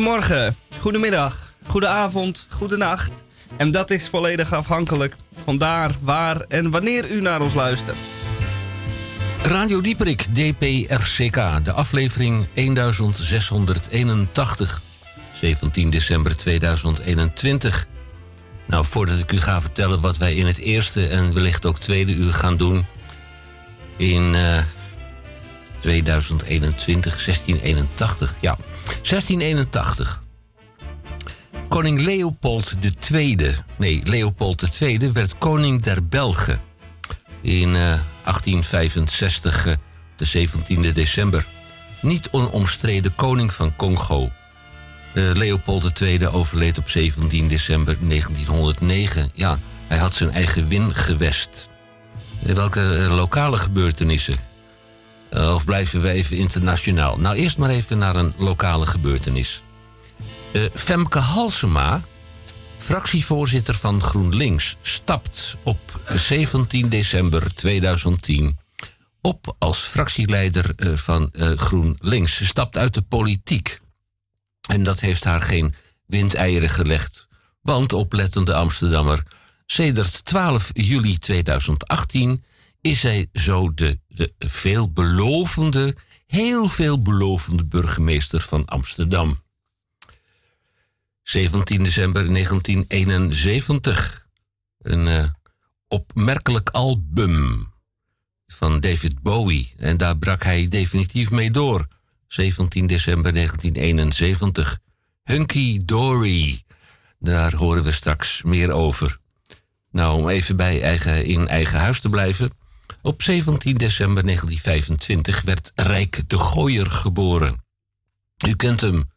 Goedemorgen, goedemiddag, goedenavond, goedenacht. En dat is volledig afhankelijk van daar, waar en wanneer u naar ons luistert. Radio Dieperik, DPRCK, de aflevering 1681. 17 december 2021. Nou, voordat ik u ga vertellen wat wij in het eerste en wellicht ook tweede uur gaan doen. In uh, 2021, 1681, ja. 1681. Koning Leopold II, nee, Leopold II werd koning der Belgen. In uh, 1865, uh, de 17e december. Niet onomstreden koning van Congo. Uh, Leopold II overleed op 17 december 1909. Ja, hij had zijn eigen win gewest. Welke lokale gebeurtenissen? Uh, of blijven we even internationaal? Nou, eerst maar even naar een lokale gebeurtenis. Uh, Femke Halsema, fractievoorzitter van GroenLinks, stapt op 17 december 2010 op als fractieleider uh, van GroenLinks. Ze stapt uit de politiek. En dat heeft haar geen windeieren gelegd. Want, oplettende Amsterdammer, sedert 12 juli 2018 is zij zo de, de veelbelovende, heel veelbelovende burgemeester van Amsterdam. 17 december 1971. Een uh, opmerkelijk album van David Bowie. En daar brak hij definitief mee door. 17 december 1971. Hunky Dory. Daar horen we straks meer over. Nou, om even bij eigen, in eigen huis te blijven. Op 17 december 1925 werd Rijk de Gooier geboren. U kent hem.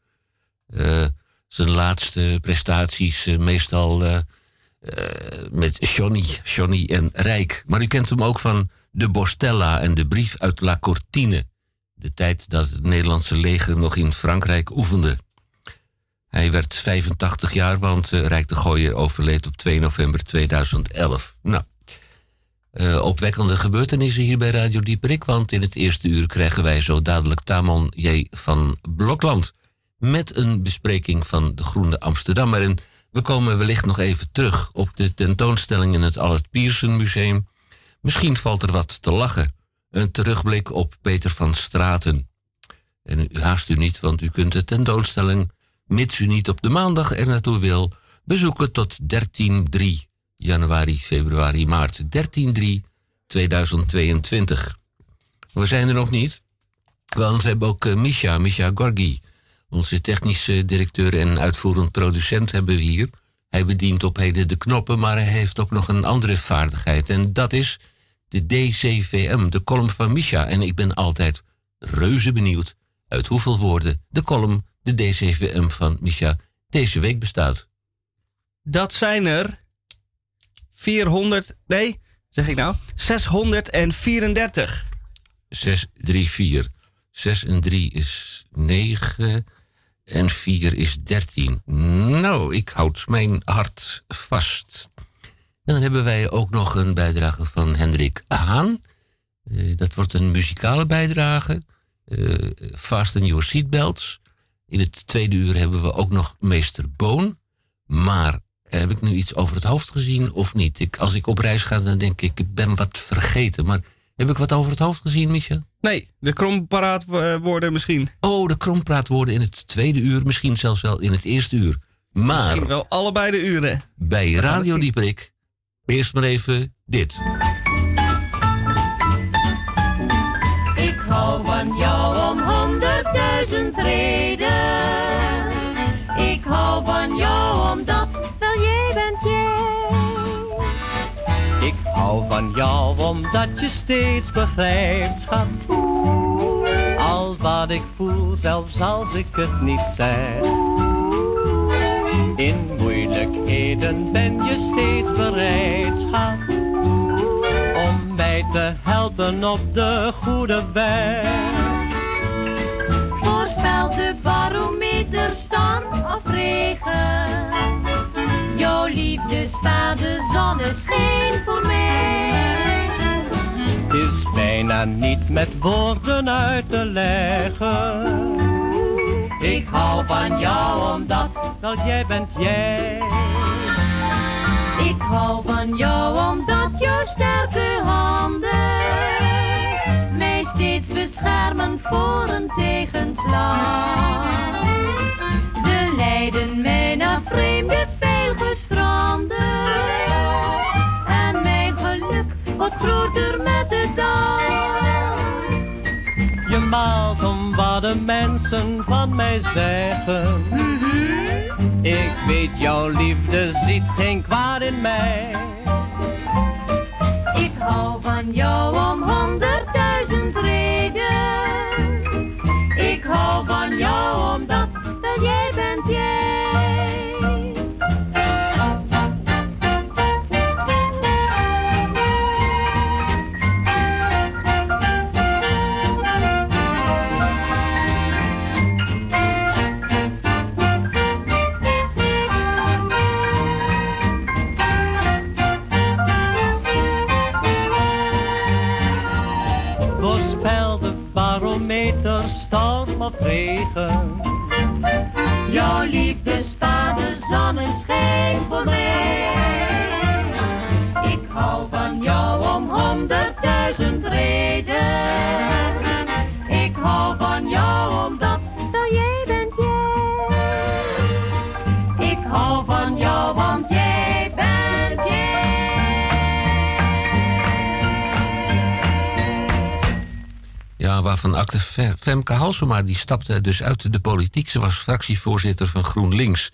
Uh, zijn laatste prestaties uh, meestal uh, met Johnny, Johnny en Rijk. Maar u kent hem ook van De Bostella en de brief uit La Cortine. De tijd dat het Nederlandse leger nog in Frankrijk oefende. Hij werd 85 jaar, want Rijk de Gooier overleed op 2 november 2011. Nou, uh, opwekkende gebeurtenissen hier bij Radio Dieperik. Want in het eerste uur krijgen wij zo dadelijk Tamon J. van Blokland. Met een bespreking van de Groene Amsterdammer. En we komen wellicht nog even terug op de tentoonstelling in het Allard Pierson Museum. Misschien valt er wat te lachen. Een terugblik op Peter van Straten. En u haast u niet, want u kunt de tentoonstelling, mits u niet op de maandag er naartoe wil, bezoeken tot 13.3 januari, februari, maart. 13 2022. We zijn er nog niet, want we hebben ook uh, Misha, Misha Gorgi. Onze technische directeur en uitvoerend producent hebben we hier. Hij bedient op heden de knoppen, maar hij heeft ook nog een andere vaardigheid. En dat is de DCVM, de column van Misha. En ik ben altijd reuze benieuwd uit hoeveel woorden de column, de DCVM van Misha, deze week bestaat. Dat zijn er 400, nee, zeg ik nou, 634. 634. 6 en 3 is 9 en 4 is 13. Nou, ik houd mijn hart vast. Dan hebben wij ook nog een bijdrage van Hendrik Haan. Uh, dat wordt een muzikale bijdrage. Uh, Fasten Your Seatbelts. In het tweede uur hebben we ook nog Meester Boon. Maar heb ik nu iets over het hoofd gezien of niet? Ik, als ik op reis ga, dan denk ik, ik ben wat vergeten. Maar heb ik wat over het hoofd gezien, Micha? Nee, de krompraatwoorden misschien. Oh, de krompraatwoorden in het tweede uur, misschien zelfs wel in het eerste uur. Maar... Misschien wel allebei de uren. Bij Radio Dieprik, eerst maar even dit. Ik hou van jou om honderdduizend reden. Ik hou van jou omdat van jou omdat je steeds begrijpt, schat. Al wat ik voel, zelfs als ik het niet zeg. In moeilijkheden ben je steeds bereid, schat. Om mij te helpen op de goede weg. Voorspel de barometer storm of regen. Jouw liefdespade zonneschijn voor mij. Het is bijna niet met woorden uit te leggen. Ik hou van jou omdat dat jij bent jij. ik hou van jou omdat jouw sterke handen mij steeds beschermen voor een tegenslag. Ze leiden mij naar vreemde veilige stranden en mijn geluk wordt groter met de dag. Je maalt om wat de mensen van mij zeggen. Mhm. Ik weet jouw liefde ziet geen kwaad in mij. Ik hou van jou om honderdduizend reden. Ik hou van jou omdat bent jij. Jouw liefde staat de zonneschijn voor mij. Ik hou van jou om honderdduizend reden. Waarvan acte Fe- Femke Halsema, die stapte dus uit de politiek. Ze was fractievoorzitter van GroenLinks.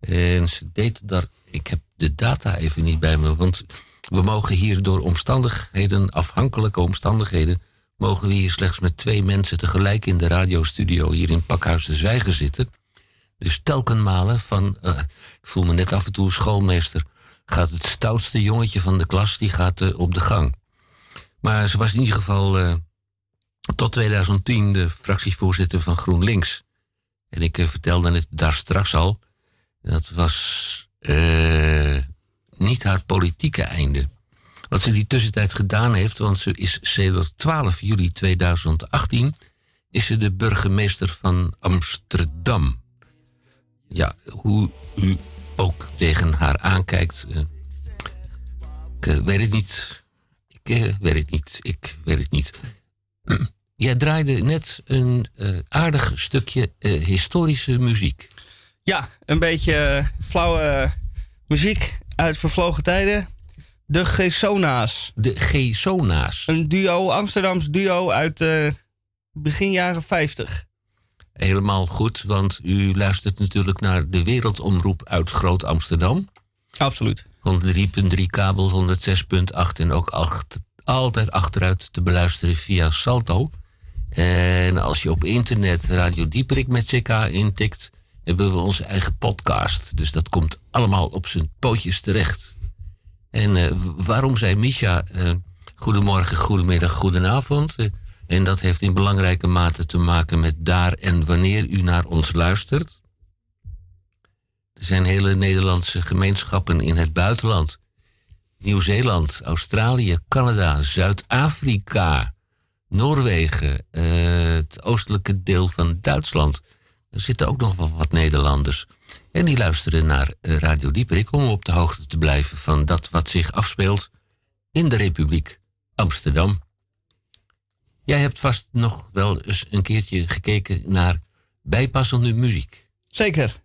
En ze deed daar, ik heb de data even niet bij me, want we mogen hier door omstandigheden, afhankelijke omstandigheden, mogen we hier slechts met twee mensen tegelijk in de radiostudio hier in Pakhuis de Zwijger zitten. Dus telkenmalen van, eh, ik voel me net af en toe schoolmeester, gaat het stoutste jongetje van de klas, die gaat eh, op de gang. Maar ze was in ieder geval eh, tot 2010 de fractievoorzitter van GroenLinks. En ik eh, vertelde het daar straks al. Dat was eh, niet haar politieke einde. Wat ze die tussentijd gedaan heeft, want ze is sedert 12 juli 2018 is ze de burgemeester van Amsterdam. Ja, hoe u ook tegen haar aankijkt, eh, ik weet het niet. Ik weet het niet. Ik weet het niet. Jij draaide net een eh, aardig stukje eh, historische muziek. Ja, een beetje eh, flauwe muziek uit vervlogen tijden. De Gesona's. De G-Sona's. Een duo, Amsterdams duo uit begin jaren 50. Helemaal goed, want u luistert natuurlijk naar de Wereldomroep uit Groot Amsterdam. Absoluut. 103.3 kabel, 106.8 en ook acht- altijd achteruit te beluisteren via Salto. En als je op internet Radio Dieperik met CK intikt, hebben we onze eigen podcast. Dus dat komt allemaal op zijn pootjes terecht. En eh, waarom zei Misha eh, goedemorgen, goedemiddag, goedenavond? Eh, en dat heeft in belangrijke mate te maken met daar en wanneer u naar ons luistert. Er zijn hele Nederlandse gemeenschappen in het buitenland. Nieuw-Zeeland, Australië, Canada, Zuid-Afrika, Noorwegen, eh, het oostelijke deel van Duitsland. Er zitten ook nog wel wat Nederlanders. En die luisteren naar Radio Dieperik om op de hoogte te blijven van dat wat zich afspeelt in de Republiek Amsterdam. Jij hebt vast nog wel eens een keertje gekeken naar bijpassende muziek. Zeker.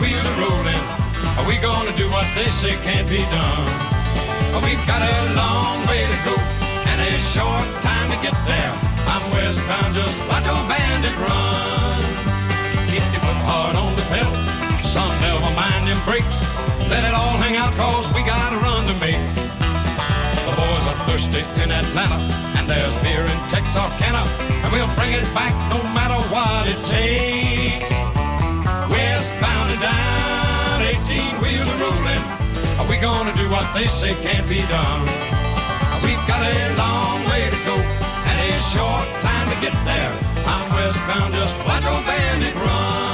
18 wheeler rolling. Are we gonna do what they say can't be done? We've got a long way to go and a short time to get there. I'm westbound, just watch old bandit run. Keep your foot hard on the pedal, son, never mind them brakes. Let it all hang out, cause we got a run to make. The boys are thirsty in Atlanta, and there's beer in Texarkana, and we'll bring it back no matter what it takes. 18 wheels are rolling. Are we gonna do what they say can't be done? We've got a long way to go and a short time to get there. I'm westbound, just watch old bandit run.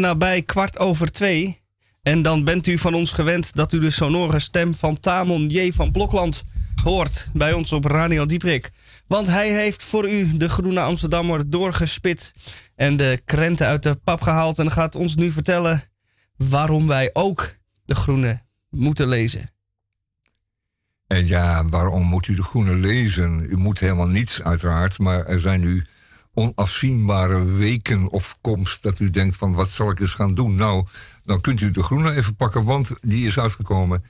Nabij kwart over twee. En dan bent u van ons gewend dat u de sonore stem van Tamon J. van Blokland hoort bij ons op Radio Dieprik. Want hij heeft voor u de Groene Amsterdammer doorgespit en de krenten uit de pap gehaald. En gaat ons nu vertellen waarom wij ook de Groene moeten lezen. En ja, waarom moet u de Groene lezen? U moet helemaal niets, uiteraard. Maar er zijn nu onafzienbare weken op komst dat u denkt van wat zal ik eens gaan doen? Nou, dan kunt u de groene even pakken, want die is uitgekomen.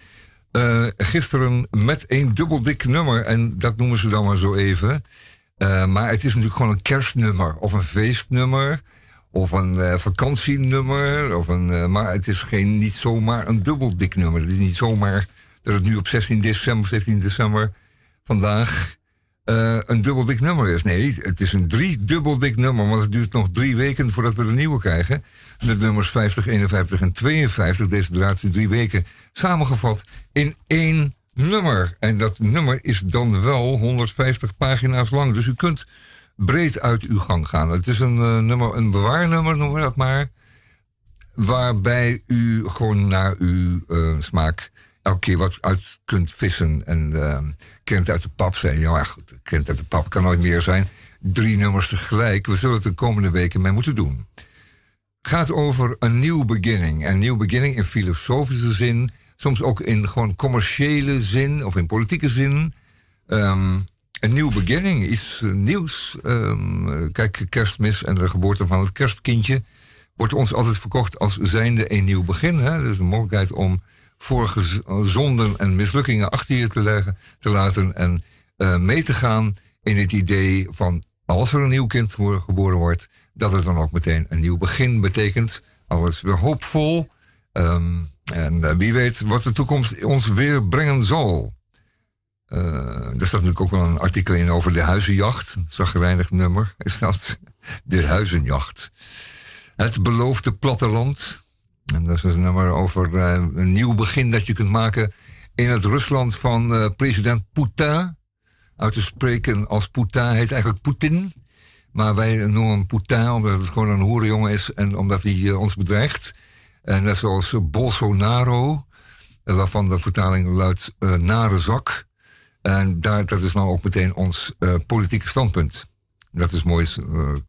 Uh, gisteren met een dubbel dik nummer, en dat noemen ze dan maar zo even. Uh, maar het is natuurlijk gewoon een kerstnummer of een feestnummer of een uh, vakantienummer. Of een, maar het is geen, niet zomaar een dubbel dik nummer. Het is niet zomaar dat het nu op 16 december, 17 december vandaag uh, een dubbel dik nummer is. Nee, het is een drie dubbel dik nummer, want het duurt nog drie weken voordat we de nieuwe krijgen. De nummers 50, 51 en 52, deze is drie weken samengevat in één nummer. En dat nummer is dan wel 150 pagina's lang. Dus u kunt breed uit uw gang gaan. Het is een uh, nummer, een bewaarnummer, noemen we dat maar. Waarbij u gewoon naar uw uh, smaak elke keer wat uit kunt vissen. En uh, kent uit de pap zijn. Ja, goed, kent uit de pap kan nooit meer zijn. Drie nummers tegelijk. We zullen het de komende weken mee moeten doen. Gaat over een nieuw beginning. Een nieuw beginning in filosofische zin. Soms ook in gewoon commerciële zin of in politieke zin. Um, een nieuw beginning, iets nieuws. Um, kijk, kerstmis en de geboorte van het kerstkindje wordt ons altijd verkocht als zijnde een nieuw begin. Hè? Dus een mogelijkheid om vorige zonden en mislukkingen achter je te, leggen, te laten en uh, mee te gaan in het idee van als er een nieuw kind geboren wordt, dat het dan ook meteen een nieuw begin betekent. Alles weer hoopvol. Um, en uh, wie weet wat de toekomst ons weer brengen zal. Uh, er staat natuurlijk ook wel een artikel in over de huizenjacht. Zagrijnig nummer is dat. De huizenjacht. Het beloofde platteland. En dat is een nummer over uh, een nieuw begin dat je kunt maken in het Rusland van uh, president Poetin. Uit te spreken als Poetin heet eigenlijk Poetin. Maar wij noemen hem Poetin omdat het gewoon een hoerenjongen is en omdat hij uh, ons bedreigt. En net zoals Bolsonaro, waarvan de vertaling luidt nare zak. En daar, dat is nou ook meteen ons politieke standpunt. Dat is mooi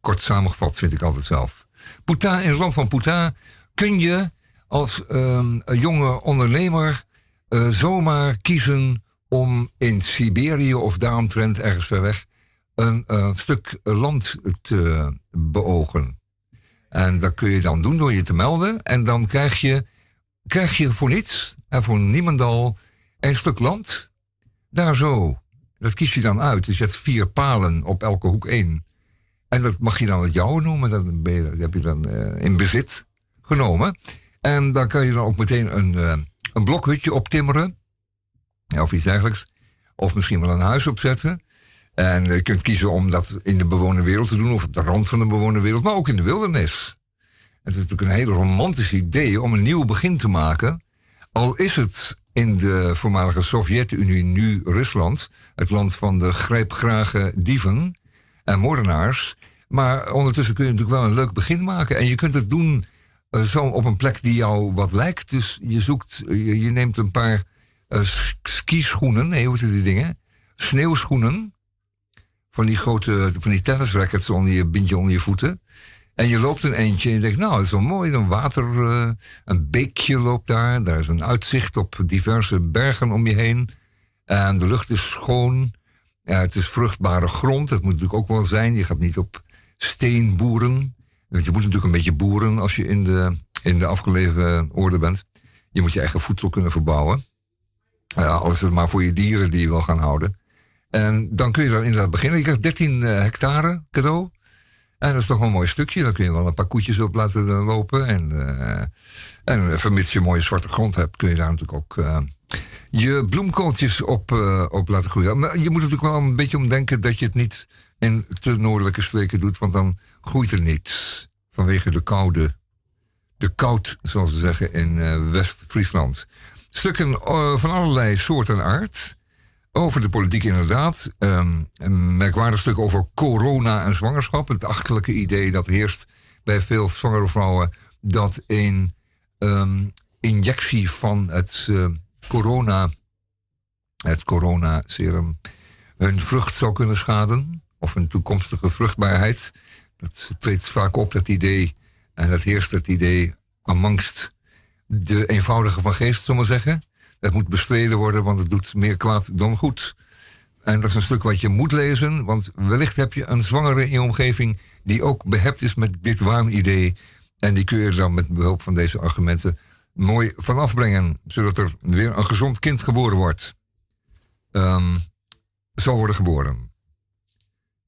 kort samengevat, vind ik altijd zelf. Poetin, in het land van Poetin kun je als um, een jonge ondernemer uh, zomaar kiezen om in Siberië of daaromtrent ergens ver weg een uh, stuk land te beogen. En dat kun je dan doen door je te melden. En dan krijg je, krijg je voor niets en voor niemendal een stuk land. Daar zo. Dat kies je dan uit. Je hebt vier palen op elke hoek één. En dat mag je dan het jouwe noemen. Dat, heb je dan uh, in bezit genomen. En dan kan je dan ook meteen een, uh, een blokhutje optimmeren. Of iets dergelijks. Of misschien wel een huis opzetten. En je kunt kiezen om dat in de bewoonde wereld te doen. Of op de rand van de bewoonde wereld. Maar ook in de wildernis. Het is natuurlijk een hele romantisch idee om een nieuw begin te maken. Al is het in de voormalige Sovjet-Unie, nu Rusland. Het land van de grijpgrage dieven en moordenaars. Maar ondertussen kun je natuurlijk wel een leuk begin maken. En je kunt het doen uh, zo op een plek die jou wat lijkt. Dus je zoekt, je, neemt een paar uh, skischoenen, nee, hoe heet die dingen? Sneeuwschoenen. Van die grote, van die tennisrackets onder je, bind je onder je voeten. En je loopt een eentje en je denkt, nou, dat is wel mooi. Een water, eh, een beekje loopt daar. Daar is een uitzicht op diverse bergen om je heen. En de lucht is schoon. Het is vruchtbare grond. Dat moet natuurlijk ook wel zijn. Je gaat niet op steen boeren. Want je moet natuurlijk een beetje boeren als je in de, in de afgelegen orde bent. Je moet je eigen voedsel kunnen verbouwen. Ja, al is het maar voor je dieren die je wil gaan houden. En dan kun je dan inderdaad beginnen. Je krijgt 13 eh, hectare cadeau. En dat is toch wel een mooi stukje. Dan kun je wel een paar koetjes op laten eh, lopen. En, uh, en vermits je mooie zwarte grond hebt, kun je daar natuurlijk ook je bloemkooltjes op, op laten groeien. Maar je moet natuurlijk wel een beetje omdenken dat je het niet in te noordelijke streken doet. Want dan groeit er niets. Vanwege de koude. De koud, zoals ze zeggen, in West-Friesland. Stukken van allerlei soort en aard. Over de politiek inderdaad. Um, een merkwaardig stuk over corona en zwangerschap. Het achterlijke idee dat heerst bij veel zwangere vrouwen... dat een um, injectie van het uh, corona... het corona-serum hun vrucht zou kunnen schaden. Of hun toekomstige vruchtbaarheid. Dat treedt vaak op, dat idee. En dat heerst het idee amongst de eenvoudige van geest, zullen we zeggen... Het moet bestreden worden, want het doet meer kwaad dan goed. En dat is een stuk wat je moet lezen, want wellicht heb je een zwangere in je omgeving die ook behept is met dit waanidee. En die kun je dan met behulp van deze argumenten mooi vanaf brengen, zodat er weer een gezond kind geboren wordt. Um, zal worden geboren.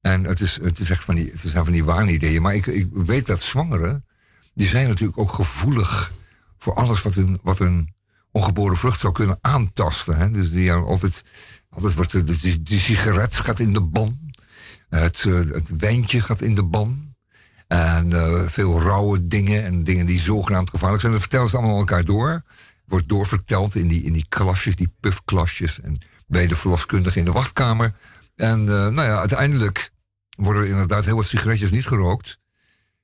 En het is, het is echt van die, het zijn van die waanideeën. Maar ik, ik weet dat zwangeren, die zijn natuurlijk ook gevoelig voor alles wat hun, wat hun ongeboren vrucht zou kunnen aantasten. Hè? Dus die altijd, altijd wordt de, de, de sigaret gaat in de ban. Het, uh, het wijntje gaat in de ban. En uh, veel rauwe dingen en dingen die zogenaamd gevaarlijk zijn. Dat vertellen ze allemaal elkaar door. Wordt doorverteld in die, in die klasjes, die puffklasjes. En bij de verloskundige in de wachtkamer. En uh, nou ja, uiteindelijk worden er inderdaad heel wat sigaretjes niet gerookt.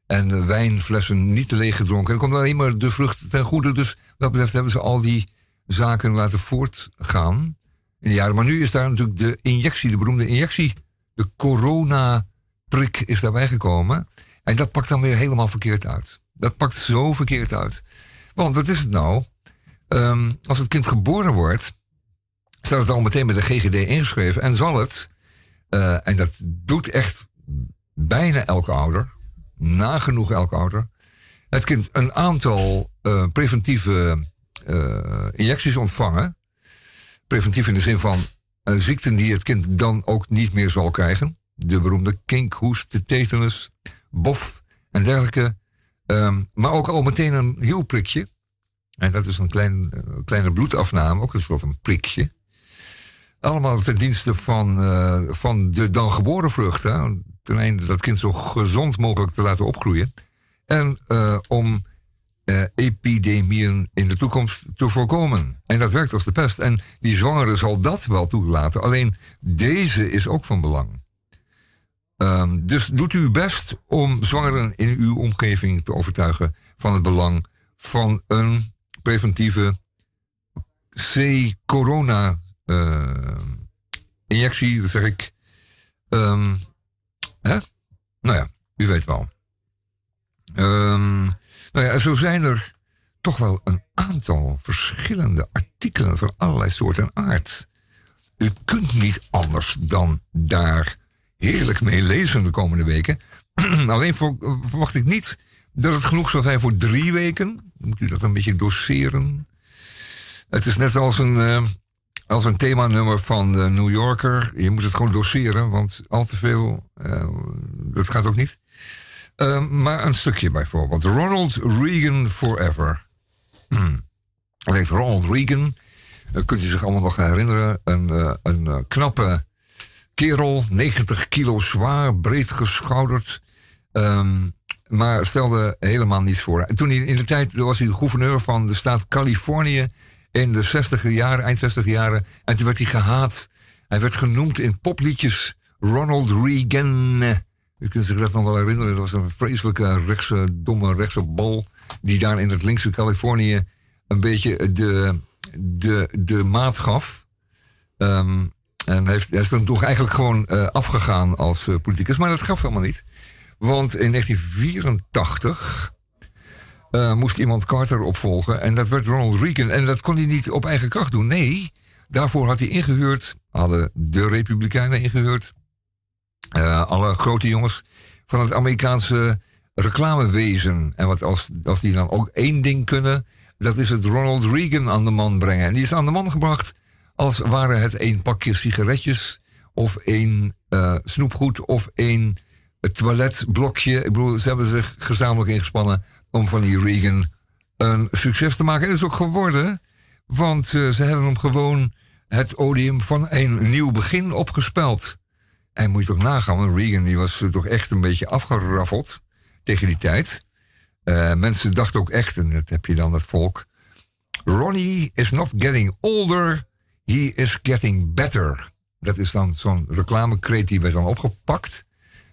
En wijnflessen niet te leeg gedronken. En komt alleen maar de vrucht ten goede. Dus wat betreft hebben ze al die zaken laten voortgaan in de jaren. Maar nu is daar natuurlijk de injectie, de beroemde injectie. De corona-prik is daarbij gekomen. En dat pakt dan weer helemaal verkeerd uit. Dat pakt zo verkeerd uit. Want wat is het nou? Um, als het kind geboren wordt, staat het al meteen met de GGD ingeschreven. En zal het, uh, en dat doet echt bijna elke ouder, nagenoeg elke ouder, het kind een aantal uh, preventieve uh, injecties ontvangen. Preventief in de zin van ziekten die het kind dan ook niet meer zal krijgen. De beroemde kinkhoest, de tetanus, bof en dergelijke. Um, maar ook al meteen een hielprikje. En dat is een klein, kleine bloedafname, ook een soort een prikje. Allemaal ten dienste van, uh, van de dan geboren vrucht. Hè? Ten einde dat kind zo gezond mogelijk te laten opgroeien. En uh, om uh, epidemieën in de toekomst te voorkomen. En dat werkt als de pest. En die zwangere zal dat wel toelaten. Alleen deze is ook van belang. Um, dus doet u best om zwangeren in uw omgeving te overtuigen van het belang van een preventieve C-corona injectie, dat zeg ik. Um, hè? Nou ja, u weet wel. Um, nou ja, zo zijn er toch wel een aantal verschillende artikelen van allerlei soort en aard. U kunt niet anders dan daar heerlijk mee lezen de komende weken. Alleen voor, verwacht ik niet dat het genoeg zal zijn voor drie weken. Moet u dat een beetje doseren. Het is net als een, uh, als een themanummer van de New Yorker. Je moet het gewoon doseren, want al te veel, uh, dat gaat ook niet. Uh, maar een stukje bijvoorbeeld. Ronald Reagan Forever. Dat heet Ronald Reagan. Uh, kunt u zich allemaal nog herinneren. Een, een knappe kerel, 90 kilo zwaar, breed geschouderd. Um, maar stelde helemaal niets voor. toen hij in de tijd was hij gouverneur van de staat Californië in de 60 jaren, eind 60 jaren. En toen werd hij gehaat. Hij werd genoemd in popliedjes Ronald Reagan. U kunt zich dat nog wel herinneren. Dat was een vreselijke rechtse, domme rechtse bal. Die daar in het linkse Californië een beetje de, de, de maat gaf. Um, en heeft, hij is dan toch eigenlijk gewoon uh, afgegaan als uh, politicus. Maar dat gaf helemaal niet. Want in 1984 eh, moest iemand Carter opvolgen. En dat werd Ronald Reagan. En dat kon hij niet op eigen kracht doen. Nee, daarvoor had hij ingehuurd. Hadden de Republikeinen ingehuurd. eh, alle grote jongens van het Amerikaanse reclamewezen. En wat als, als die dan ook één ding kunnen. Dat is het Ronald Reagan aan de man brengen. En die is aan de man gebracht als waren het één pakje sigaretjes. Of één eh, snoepgoed. Of één toiletblokje. Ik bedoel, ze hebben zich gezamenlijk ingespannen om van die Reagan een succes te maken. En dat is ook geworden, want eh, ze hebben hem gewoon het odium van een nieuw begin opgespeld. En moet je toch nagaan, want Reagan die was toch echt een beetje afgeraffeld tegen die tijd. Eh, mensen dachten ook echt, en dat heb je dan het volk... Ronnie is not getting older, he is getting better. Dat is dan zo'n reclamekreet die werd dan opgepakt.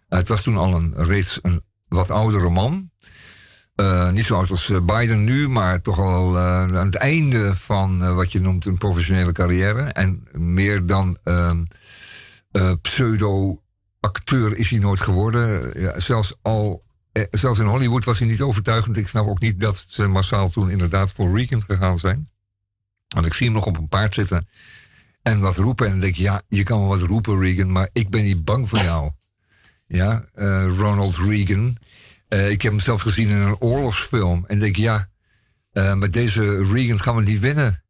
Het was toen al een, reeds een wat oudere man. Uh, niet zo oud als uh, Biden nu, maar toch al uh, aan het einde van wat je noemt een professionele carrière. En meer dan ehm, pseudo-acteur is hij nooit geworden. Ja, zelfs, al, zelfs in Hollywood was hij niet overtuigend. Ik snap ook niet dat ze massaal toen inderdaad voor Reagan gegaan zijn. Want ik zie hem nog op een paard zitten en wat roepen. En dan denk ik, ja, je kan wel wat roepen, Reagan, maar ik ben niet bang voor jou. Ja, Ronald Reagan. Uh, ik heb hem zelf gezien in een oorlogsfilm. En denk, ja, uh, met deze Reagan gaan we niet winnen.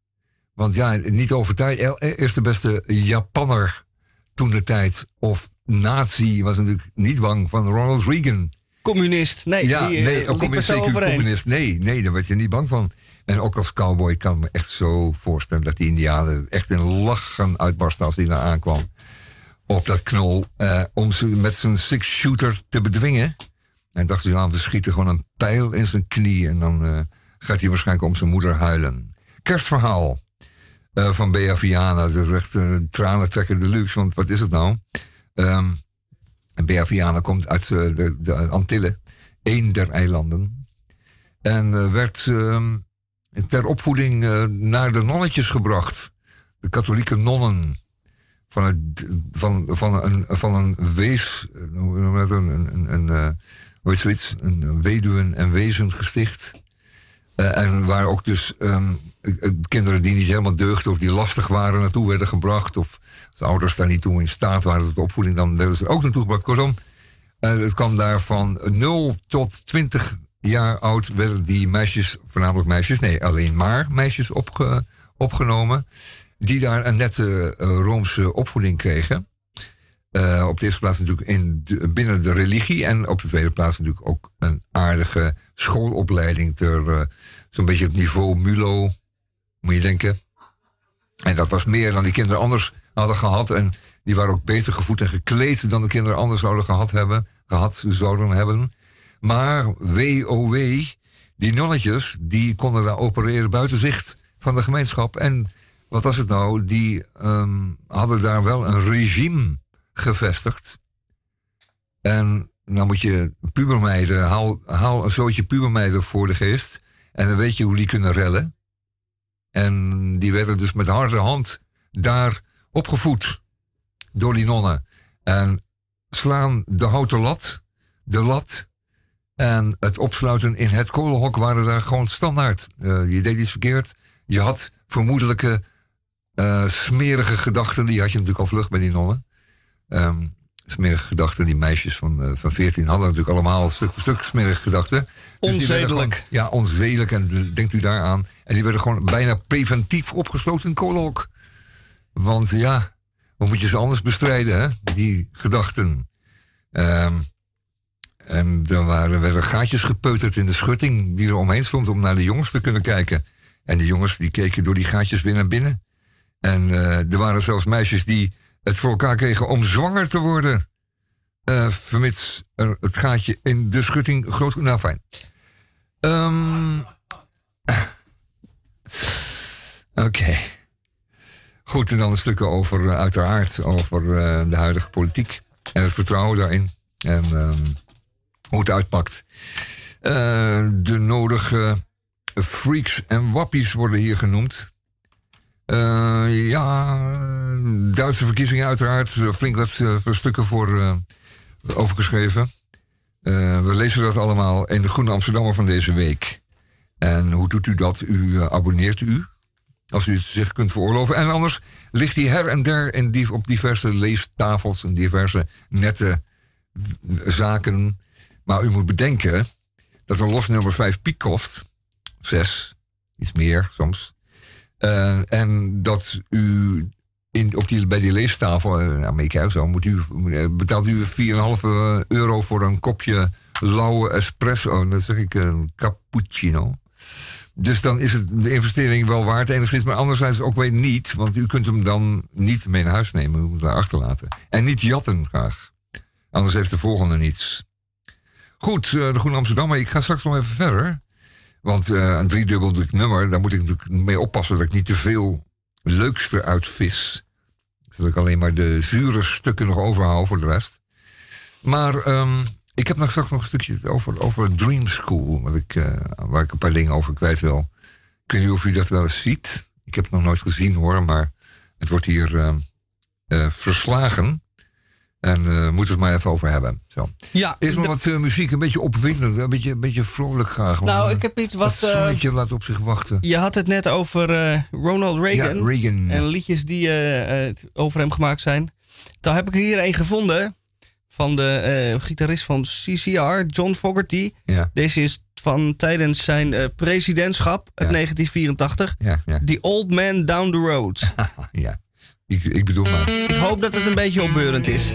Want ja, niet overtuigd. Eerst de beste Japanner toen de tijd. Of nazi was natuurlijk niet bang van Ronald Reagan. Communist, nee. Ja, die, nee, ook communist, zeker communist. Nee, nee, daar werd je niet bang van. En ook als cowboy kan ik me echt zo voorstellen dat die Indianen echt in lachen uitbarsten als hij daar aankwam. Op dat knol. Uh, om ze met zijn six-shooter te bedwingen. En dacht hij, nou, we schieten gewoon een pijl in zijn knie. En dan uh, gaat hij waarschijnlijk om zijn moeder huilen. Kerstverhaal uh, van Bea Viana. Dat is echt uh, tranen trekken de luxe. Want wat is het nou? Um, Bea komt uit de, de, Antillen. één der eilanden. En werd uh, ter opvoeding naar de nonnetjes gebracht. De katholieke nonnen. Van, van, van, een, van een wees. Een, een, een, weet zoiets, een weduwen- en wezengesticht. Uh, en waar ook dus um, kinderen die niet helemaal deugden of die lastig waren naartoe werden gebracht. Of als ouders daar niet toe in staat waren tot opvoeding, dan werden ze ook naartoe gebracht. Kortom, uh, het kwam daar van 0 tot 20 jaar oud werden die meisjes, voornamelijk meisjes, nee, alleen maar meisjes opge, opgenomen. Die daar een nette Roomse opvoeding kregen. Uh, op de eerste plaats natuurlijk in binnen de religie. En op de tweede plaats natuurlijk ook een aardige schoolopleiding. Ter uh, zo'n beetje het niveau MULO, moet je denken. En dat was meer dan die kinderen anders hadden gehad. En die waren ook beter gevoed en gekleed dan de kinderen anders zouden gehad hebben. Gehad zouden hebben. Maar WOW, die nonnetjes, die konden daar opereren buiten zicht van de gemeenschap. En wat was het nou? Die um, hadden daar wel een regime gevestigd. En dan moet je pubermeiden, haal, haal een zootje pubermeiden voor de geest. En dan weet je hoe die kunnen rellen. En die werden dus met harde hand daar opgevoed door die nonnen. En slaan de houten lat, de lat en het opsluiten in het kolenhok waren daar gewoon standaard. Uh, je deed iets verkeerd. Je had vermoedelijke uh, smerige gedachten. Die had je natuurlijk al vlug bij die nonnen. Um, smerige gedachten. Die meisjes van, uh, van 14 hadden natuurlijk allemaal stuk voor stuk smerige gedachten. Dus onzedelijk. Gewoon, ja, onzedelijk. En denkt u daaraan. En die werden gewoon bijna preventief opgesloten in kolenhok. Want ja, hoe moet je ze anders bestrijden, hè? Die gedachten. Um, en er waren, werden gaatjes gepeuterd in de schutting die er omheen stond om naar de jongens te kunnen kijken. En die jongens die keken door die gaatjes weer naar binnen. En uh, er waren zelfs meisjes die het voor elkaar kregen om zwanger te worden. Uh, vermits er het gaatje in de schutting groot... Nou, fijn. Um, Oké. Goed, en dan een stukje over, uh, uiteraard, over uh, de huidige politiek. En het vertrouwen daarin. En um, hoe het uitpakt. de nodige freaks en wappies worden hier genoemd. Uh, ja, Duitse verkiezingen uiteraard. Flink wat uh, stukken voor uh, overgeschreven. Eh, we lezen dat allemaal in de Groene Amsterdammer van deze week. En hoe doet u dat? U eh, abonneert u, als u het zich kunt veroorloven. En anders ligt hij her en der die, op diverse leestafels en diverse nette zaken. Maar u moet bedenken dat een los nummer 5 piek kost. Zes, iets meer soms. Eh, en dat u in, op die, bij die leestafel in Amerika zo, moet u, eh, betaalt u 4,5 euro voor een kopje lauwe espresso. Dat zeg ik een cappuccino. Dus dan is het de investering wel waard enigszins, maar anderzijds ook weer niet. Want u kunt hem dan niet mee naar huis nemen, u moet hem daar achterlaten. En niet jatten graag. Anders heeft de volgende niets. Goed, eh, de Groene Amsterdammer. Ik ga straks nog even verder. Want eh, een driedubbel nummer, daar moet ik natuurlijk mee oppassen dat ik niet te veel leukste uitvis. Zodat ik alleen maar de zure stukken nog overhoud voor de rest. Maar ehm, ik heb nog straks nog een stukje over, over Dream School. Wat ik, eh, waar ik een paar dingen over kwijt wil. Ik weet niet of u dat wel eens ziet. Ik heb het nog nooit gezien hoor, maar het wordt hier ehm, eh, verslagen. En eh moeten we het maar even over hebben. Zo. Ja, Eerst maar wat eh, muziek, een beetje opwindend, een beetje, een beetje vrolijk graag. want, nou, eh, ik heb iets het wat... eh, zonnetje laat op zich wachten. je had het net over Ronald Reagan. Ja, Reagan. En liedjes die over hem gemaakt zijn. Daar heb ik hier een gevonden. Van de gitarist van CCR, John Fogerty. Ja, Deze is van tijdens zijn presidentschap uit Ja. 1984. ja, ja. The Old Man Down the Road. ja. Ik, ik bedoel maar. Ik hoop dat het een beetje opbeurend is.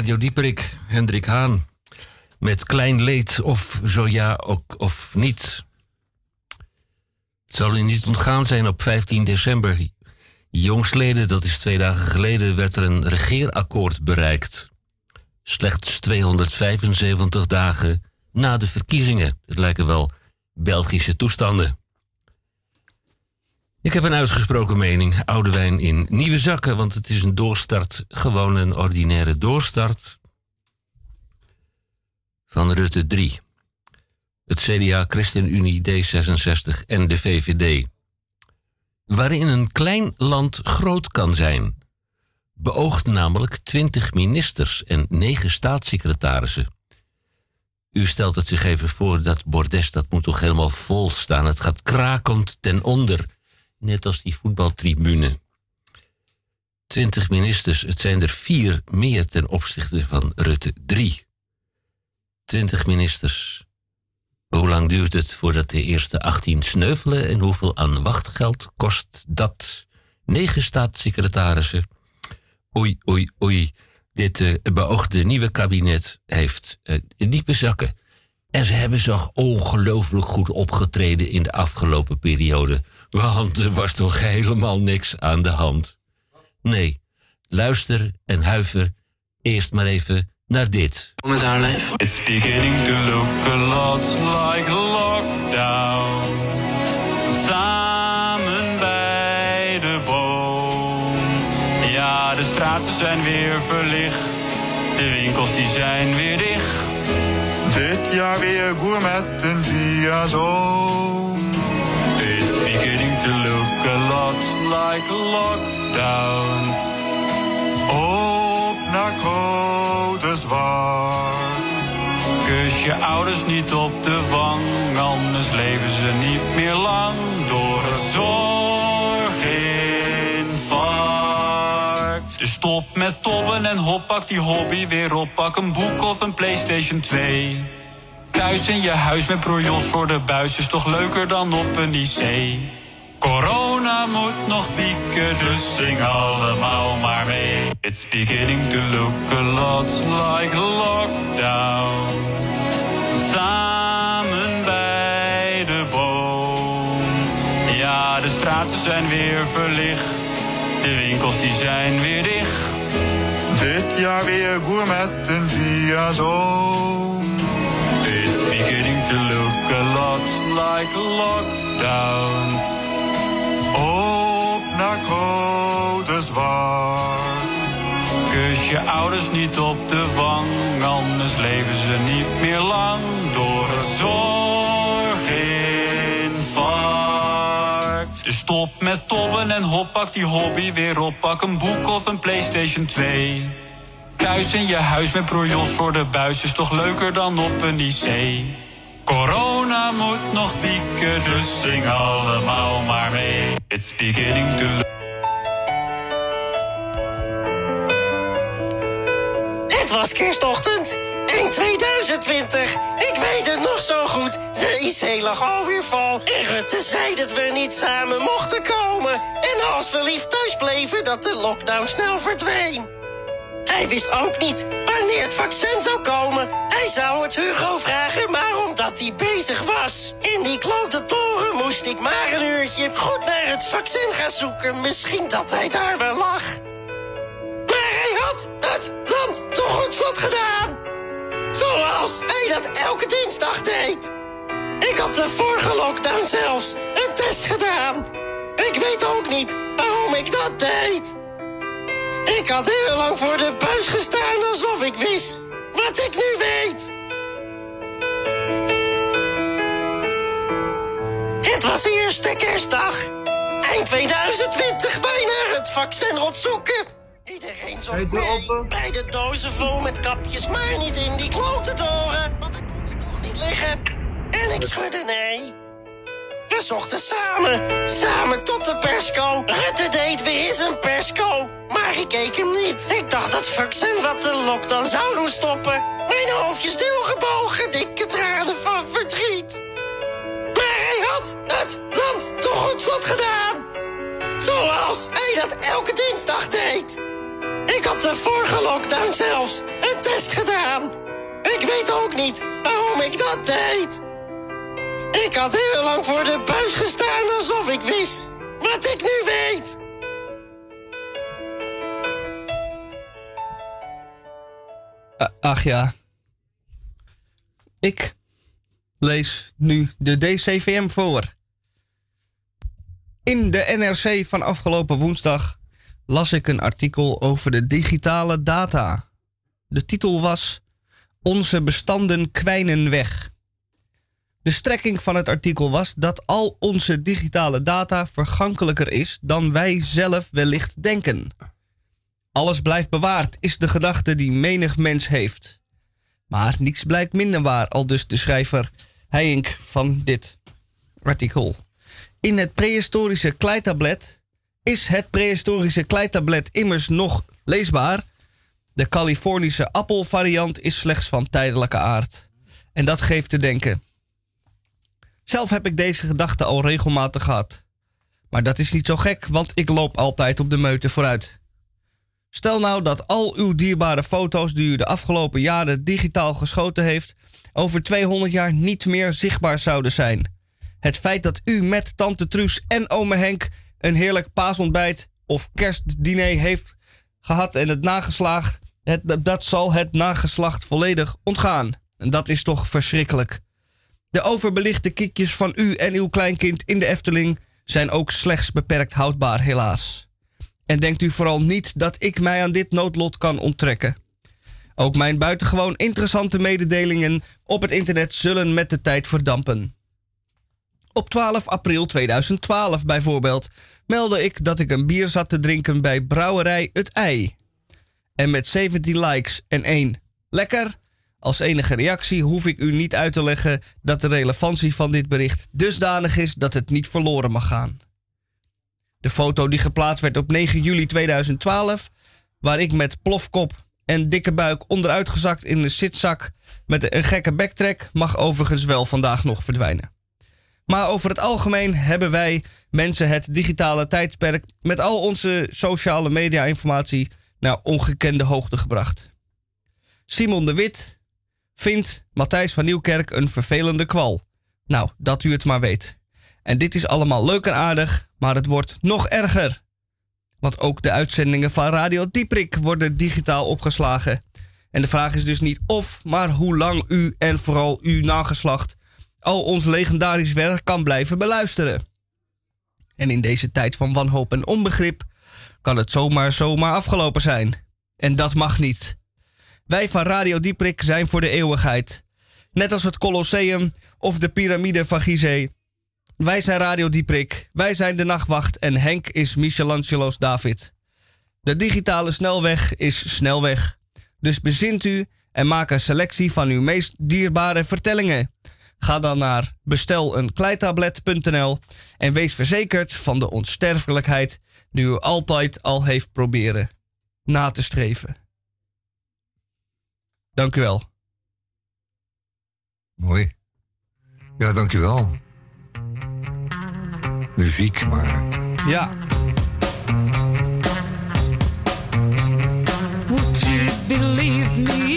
Radio Dieperik, Hendrik Haan. Met klein leed of zo ja ook, of niet. Het zal u niet ontgaan zijn op 15 december. Jongstleden, dat is twee dagen geleden, werd er een regeerakkoord bereikt. Slechts 275 dagen na de verkiezingen. Het lijken wel Belgische toestanden. Ik heb een uitgesproken mening. Oude wijn in nieuwe zakken, want het is een doorstart. Gewoon een ordinaire doorstart. Van Rutte 3. Het CDA, ChristenUnie, D66 en de VVD. Waarin een klein land groot kan zijn. Beoogt namelijk 20 ministers en 9 staatssecretarissen. U stelt het zich even voor, dat bordes dat moet toch helemaal vol staan. Het gaat krakend ten onder. Net als die voetbaltribune. 20 ministers, het zijn er vier meer ten opzichte van Rutte 3. 20 ministers. Hoe lang duurt het voordat de eerste 18 sneuvelen en hoeveel aan wachtgeld kost dat? Negen staatssecretarissen. Oei, oei, oei. Dit eh, beoogde nieuwe kabinet heeft eh, diepe zakken. En ze hebben zo ongelooflijk goed opgetreden in de afgelopen periode. Want er was toch helemaal niks aan de hand. Nee, luister en huiver eerst maar even naar dit. Met haar lijf. It's beginning to look a lot like lockdown. Samen bij de boom. Ja, de straten zijn weer verlicht. De winkels die zijn weer dicht. Dit jaar weer gourmetten via Zoom. Beginning to look a lot like lockdown. Op naar code zwart. Kus je ouders niet op de wang, anders leven ze niet meer lang door het zorginfarct. Dus stop met tobben en hop, pak die hobby weer op. Pak een boek of een Playstation 2. Thuis in je huis met brojos voor de buis is toch leuker dan op een IC. Corona moet nog pieken, dus zing allemaal maar mee. It's beginning to look a lot like lockdown. Samen bij de boom. Ja, de straten zijn weer verlicht. De winkels die zijn weer dicht. Dit jaar weer gourmetten via Zoom. Beginning to look a lot like lockdown. Op naar code zwart. Kus je ouders niet op de wang, anders leven ze niet meer lang door het zorginfarct. Dus stop met tobben en hop, pak die hobby weer op. Pak een boek of een Playstation 2. Thuis in je huis met brojos voor de buis is toch leuker dan op een IC. Corona moet nog pieken, dus zing allemaal maar mee. It's beginning to Het was kerstochtend. 1 2020. Ik weet het nog zo goed. De IC lag alweer vol. En Rutte zei dat we niet samen mochten komen. En als we lief thuis bleven, dat de lockdown snel verdween. Hij wist ook niet wanneer het vaccin zou komen. Hij zou het Hugo vragen, maar omdat hij bezig was. In die klote toren moest ik maar een uurtje goed naar het vaccin gaan zoeken. Misschien dat hij daar wel lag. Maar hij had het land toch goed slot gedaan. Zoals hij dat elke dinsdag deed. Ik had de vorige lockdown zelfs een test gedaan. Ik weet ook niet waarom ik dat deed. Ik had heel lang voor de buis gestaan alsof ik wist wat ik nu weet. Het was eerste kerstdag. Eind 2020 bijna het vaccin rotzoeken. Iedereen mee bij de dozen vol met kapjes, maar niet in die klote toren. Want dan kon hij toch niet liggen. En ik schudde nee. We zochten samen, samen tot de persco. Rutte deed weer eens een persco, maar ik keek hem niet. Ik dacht dat vaccin wat de lockdown zou doen stoppen. Mijn hoofdje stilgebogen, dikke tranen van verdriet. Maar hij had het land toch goed slot gedaan. Zoals hij dat elke dinsdag deed. Ik had de vorige lockdown zelfs een test gedaan. Ik weet ook niet waarom ik dat deed. Ik had heel lang voor de buis gestaan alsof ik wist wat ik nu weet. Ach ja. Ik lees nu de DCVM voor. In de NRC van afgelopen woensdag las ik een artikel over de digitale data. De titel was Onze bestanden kwijnen weg. De strekking van het artikel was dat al onze digitale data vergankelijker is dan wij zelf wellicht denken. Alles blijft bewaard, is de gedachte die menig mens heeft. Maar niets blijkt minder waar, al dus de schrijver Heink van dit artikel. In het prehistorische kleitablet is het prehistorische kleitablet immers nog leesbaar. De Californische appelvariant is slechts van tijdelijke aard. En dat geeft te denken. Zelf heb ik deze gedachte al regelmatig gehad. Maar dat is niet zo gek, want ik loop altijd op de meute vooruit. Stel nou dat al uw dierbare foto's die u de afgelopen jaren digitaal geschoten heeft, over 200 jaar niet meer zichtbaar zouden zijn. Het feit dat u met tante Truus en ome Henk een heerlijk paasontbijt of kerstdiner heeft gehad en het nageslaagd, het, dat zal het nageslacht volledig ontgaan. En dat is toch verschrikkelijk. De overbelichte kiekjes van u en uw kleinkind in de Efteling zijn ook slechts beperkt houdbaar, helaas. En denkt u vooral niet dat ik mij aan dit noodlot kan onttrekken. Ook mijn buitengewoon interessante mededelingen op het internet zullen met de tijd verdampen. Op 12 april 2012 bijvoorbeeld meldde ik dat ik een bier zat te drinken bij Brouwerij Het Ei. En met 17 likes en 1 lekker. Als enige reactie hoef ik u niet uit te leggen dat de relevantie van dit bericht dusdanig is dat het niet verloren mag gaan. De foto die geplaatst werd op 9 juli 2012, waar ik met plofkop en dikke buik onderuitgezakt in de zitzak met een gekke backtrack, mag overigens wel vandaag nog verdwijnen. Maar over het algemeen hebben wij mensen het digitale tijdperk met al onze sociale media informatie naar ongekende hoogte gebracht. Simon de Wit vindt Matthijs van Nieuwkerk een vervelende kwal. Nou, dat u het maar weet. En dit is allemaal leuk en aardig, maar het wordt nog erger. Want ook de uitzendingen van Radio Dieprik worden digitaal opgeslagen. En de vraag is dus niet of, maar hoe lang u en vooral uw nageslacht al ons legendarisch werk kan blijven beluisteren. En in deze tijd van wanhoop en onbegrip kan het zomaar zomaar afgelopen zijn. En dat mag niet. Wij van Radio Dieprik zijn voor de eeuwigheid. Net als het Colosseum of de piramide van Gizeh. Wij zijn Radio Dieprik, wij zijn de Nachtwacht en Henk is Michelangelo's David. De digitale snelweg is snelweg. Dus bezint u en maak een selectie van uw meest dierbare vertellingen. Ga dan naar besteleenkleitablet.nl en wees verzekerd van de onsterfelijkheid die u altijd al heeft proberen na te streven. Dank u wel. Mooi. Ja, dankjewel. Muziek, maar Ja. Would you believe me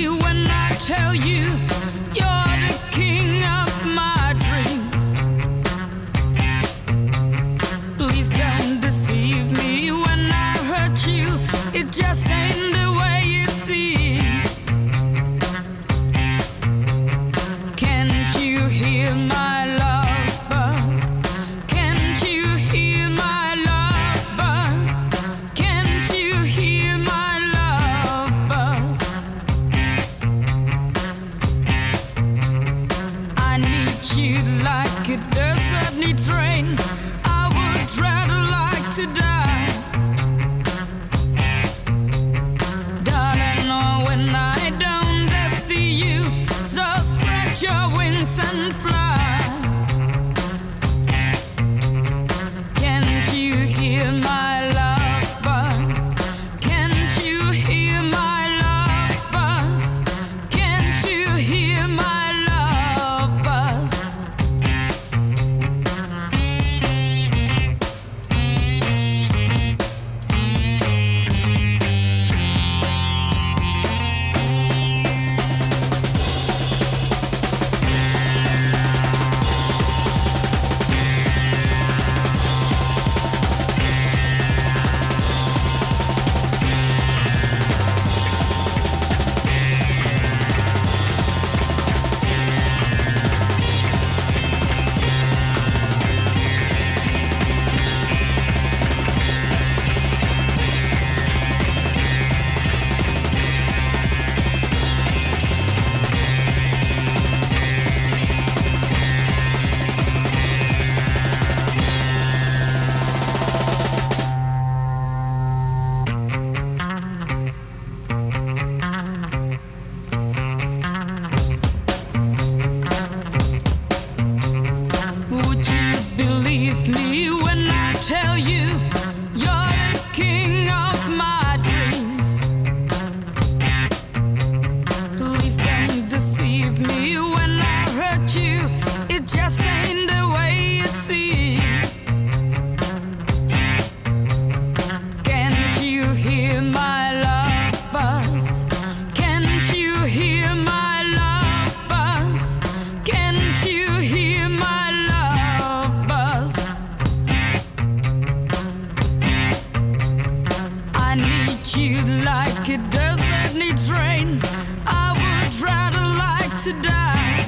like a desert needs rain. I would rather like to die.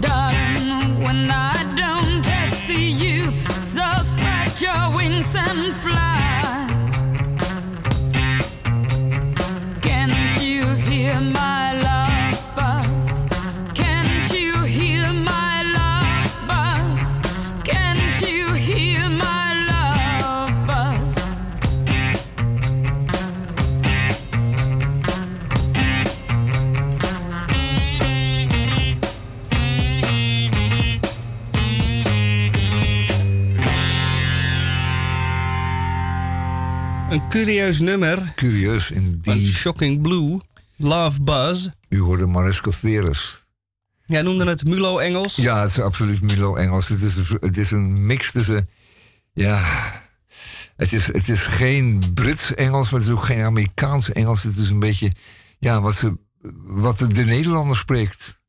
Darling, when I don't see you, so spread your wings and fly. Curieus nummer. Curieus in Van die. Shocking Blue. Love Buzz. U hoorde Mariska Veres. Jij noemde het Mulo-Engels. Ja, het is absoluut Milo-Engels. Het is, het is een mix tussen. Ja. Het is, het is geen Brits-Engels, maar het is ook geen Amerikaans-Engels. Het is een beetje. Ja, wat, ze, wat de, de Nederlander spreekt.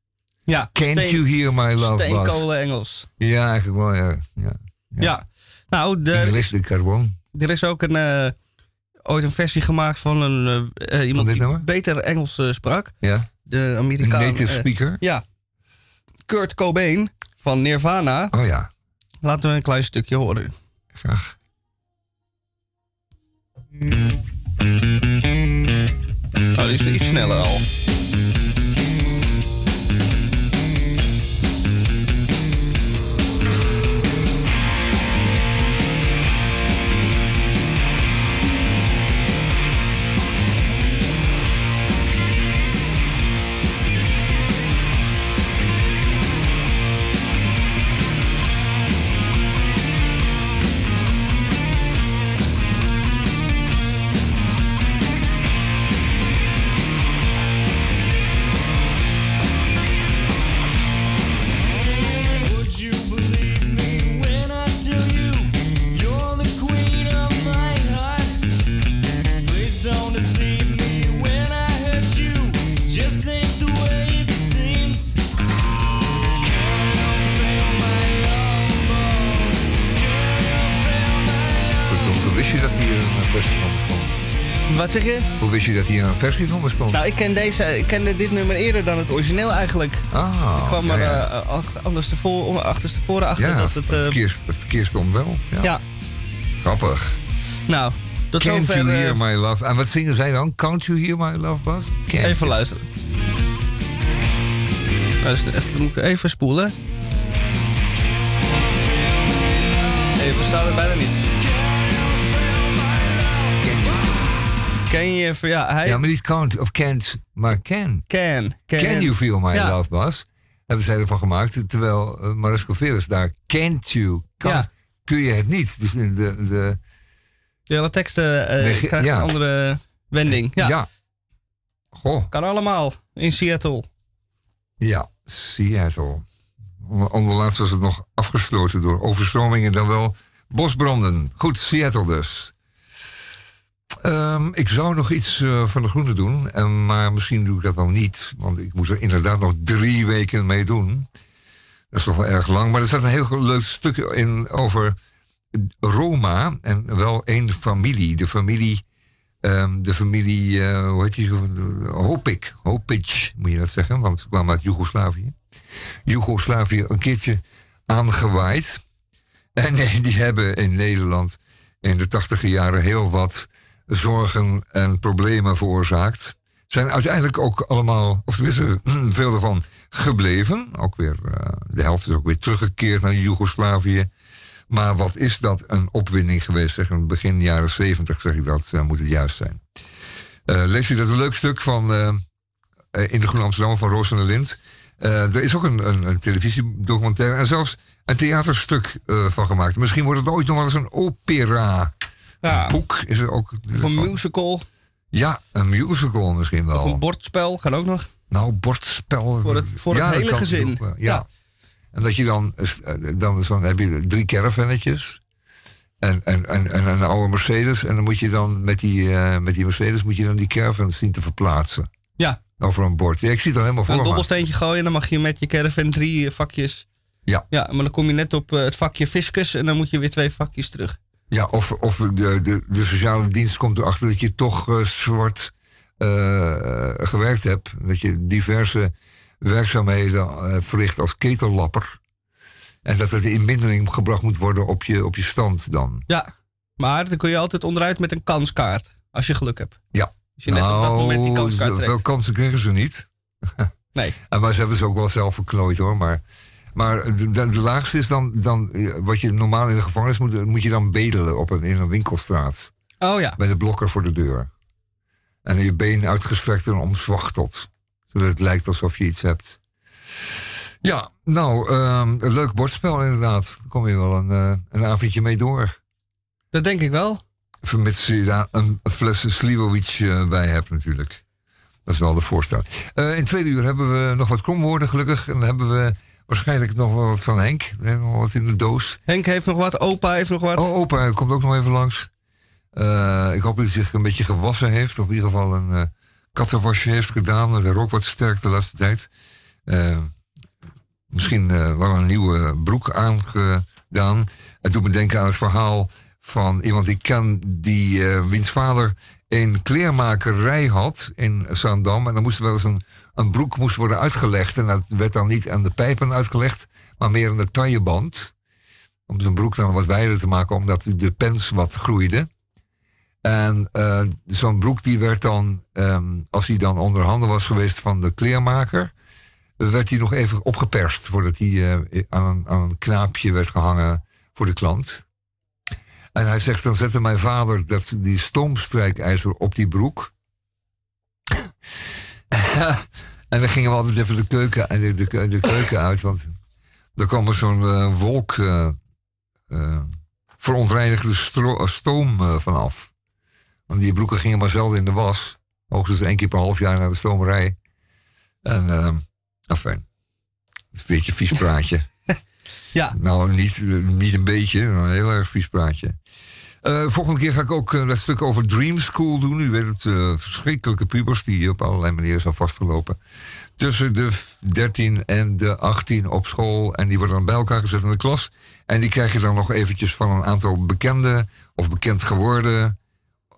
Ja, Can't steen- you hear my love, Buzz? Steenkolen-Engels. Ja, eigenlijk wel, ja. ja. Ja. Nou, de, English de Carbon. er is ook een, eh, ooit een versie gemaakt van een, eh, eh, iemand die nummer? beter Engels eh, sprak. Ja. De Amerikaan. native speaker. ja. Kurt Cobain van Nirvana. Oh ja, Laten we een klein stukje horen. graag. Oh, die is iets sneller al. Wat zeg je? Hoe wist je dat hier een versie van bestond? Nou, ik ken deze, ik kende dit nummer eerder dan het origineel eigenlijk. ah, ik kwam ja, er ja. eh, achter, anders tevoren, achterstevoren achter ja, dat het... eh, het verkeer stond wel. Ja. ja, Grappig. nou, tot Can't zover... you eh, hear my love? En wat zingen zij dan? Can't you hear my love, Bas? Can't Even you? luisteren. Luister, even, moet ik even spoelen. Even staat het bijna niet. Ken je even, ja, hij Ja, maar niet can't of can't, maar can. can. Can, Can you feel my Ja. love, Bas? Hebben zij ervan gemaakt, terwijl uh, Mariska Veres daar can't you, can't, Ja. kun je het niet. Dus in de, de, De hele teksten eh krijgen ja. een andere wending. Ja, ja. Goh, kan allemaal in Seattle. ja, Seattle. Onder- Onderlaatst was het nog afgesloten door overstromingen, dan wel bosbranden. Goed, Seattle dus. Ehm, ik zou nog iets eh, van de groene doen, en, maar misschien doe ik dat wel niet. Want ik moet er inderdaad nog drie weken mee doen. Dat is toch wel erg lang. Maar er staat een heel leuk stuk in over Roma. En wel één familie. De familie, ehm, de familie eh, hoe heet die? Hopik. Hopic, moet je dat zeggen. Want ze kwamen uit Joegoslavië. Joegoslavië een keertje aangewaaid. En nee, die hebben in Nederland in de tachtige jaren heel wat zorgen en problemen veroorzaakt. Zijn uiteindelijk ook allemaal, of tenminste veel ervan, gebleven. Ook weer, eh, de helft is ook weer teruggekeerd naar Joegoslavië. Maar wat is dat een opwinding geweest? Zeg, in begin jaren zeventig zeg ik dat, eh, moet het juist zijn. Eh, lees u dat een leuk stuk van in de Groene Amsterdam van Roos der Lind. Er is ook een, een, een televisiedocumentaire en zelfs een theaterstuk van gemaakt. Misschien wordt het ooit nog wel eens een opera. Ja. Een boek is er ook. Of een musical, Ja, een musical misschien wel. of een bordspel, kan ook nog. Nou, bordspel. Voor het- voor het dat hele gezin. wel, Ja. En dat je dan, eh, dan, dan heb je drie caravannetjes. En, en, en, en een oude Mercedes. En dan moet je dan met die, eh, met die Mercedes moet je dan die caravans zien te verplaatsen. Ja, Over een bord. Ja, ik zie het al helemaal voor een dobbelsteentje gooien en dan mag je met je caravan drie eh, vakjes. Ja. Ja, maar dan kom je net op eh, het vakje fiscus en dan moet je weer twee vakjes terug. Ja, of, of de, de, de sociale dienst komt erachter dat je toch eh, zwart eh, gewerkt hebt. Dat je diverse werkzaamheden eh, verricht als ketellapper. En dat het in mindering gebracht moet worden op je, op je stand dan. Ja, maar dan kun je altijd onderuit met een kanskaart. Als je geluk hebt. Ja. Als je net op dat moment die kanskaart zoveel trekt. Nou, kansen kregen ze niet. Nee. En maar ze hebben ze ook wel zelf verklooid hoor. Maar, maar de, de, de laagste is dan, dan eh, wat je normaal in de gevangenis moet, moet je dan bedelen op een, in een winkelstraat. Oh ja. Bij de blokker voor de deur. En je been uitgestrekt en omzwachteld. Zodat het lijkt alsof je iets hebt. Ja, nou, ehm, een leuk bordspel inderdaad. Daar kom je wel een, eh, een avondje mee door. Dat denk ik wel. Vermits je daar een fles Sliwovic eh, bij hebt natuurlijk. Dat is wel de voorstel. In tweede uur hebben we nog wat kromwoorden gelukkig. En dan hebben we waarschijnlijk nog wel wat van Henk. We hebben nog wat in de doos. Henk heeft nog wat, opa heeft nog wat. Oh, opa komt ook nog even langs. Eh, ik hoop dat hij zich een beetje gewassen heeft. Of in ieder geval een eh kattenwasje heeft gedaan. De rook wat sterk de laatste tijd. Eh, misschien wel een nieuwe broek aangedaan. Het doet me denken aan het verhaal van iemand die ik ken... Die, wiens vader een kleermakerij had in Zaandam. En dan moest er wel eens een, een broek moest worden uitgelegd. En dat werd dan niet aan de pijpen uitgelegd... maar meer aan de tailleband. Om zijn broek dan wat wijder te maken... omdat de pens wat groeide. En eh, zo'n broek die werd dan, ehm, als hij dan onder handen was geweest van de kleermaker, werd hij nog even opgeperst voordat hij eh, aan, aan een knaapje werd gehangen voor de klant. En hij zegt, dan zette mijn vader dat, die stoomstrijkijzer op die broek. en dan gingen we altijd even de keuken, de, de, de keuken uit, want er kwam er zo'n eh, wolk eh eh, verontreinigde stoom vanaf. Want die broeken gingen maar zelden in de was. Hoogstens één keer per half jaar naar de stomerij. En, uh, enfin. Een beetje een vies praatje. ja. Nou, niet, niet een beetje, maar een heel erg vies praatje. Eh, volgende keer ga ik ook eh, dat stuk over Dream School doen. U weet het, eh, verschrikkelijke pubers die op allerlei manieren zijn vastgelopen. Tussen de 13 en de 18 op school. En die worden dan bij elkaar gezet in de klas. En die krijg je dan nog eventjes van een aantal bekende of bekend geworden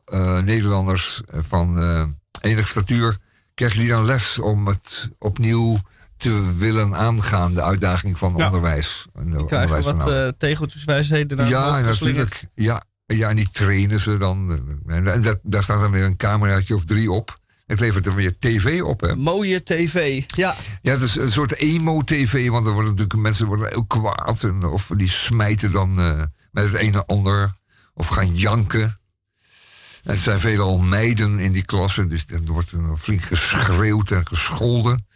eh, Nederlanders van eh enige statuur. Krijg je die dan les om het opnieuw te willen aangaan, de uitdaging van Ja. onderwijs. Die krijgen onderwijs wat nou. eh tegeltjeswijsheden naar Ja, natuurlijk. Ja, ja, en die trainen ze dan. En, dat, daar staat dan weer een cameraatje of drie op. Het levert er weer tv op, hè? Mooie tv, ja. Ja, het is een soort emo-tv, want er worden natuurlijk mensen worden heel kwaad. En, of die smijten dan eh, met het een en ander. Of gaan janken. En het zijn veelal meiden in die klasse, dus er wordt er flink geschreeuwd en gescholden.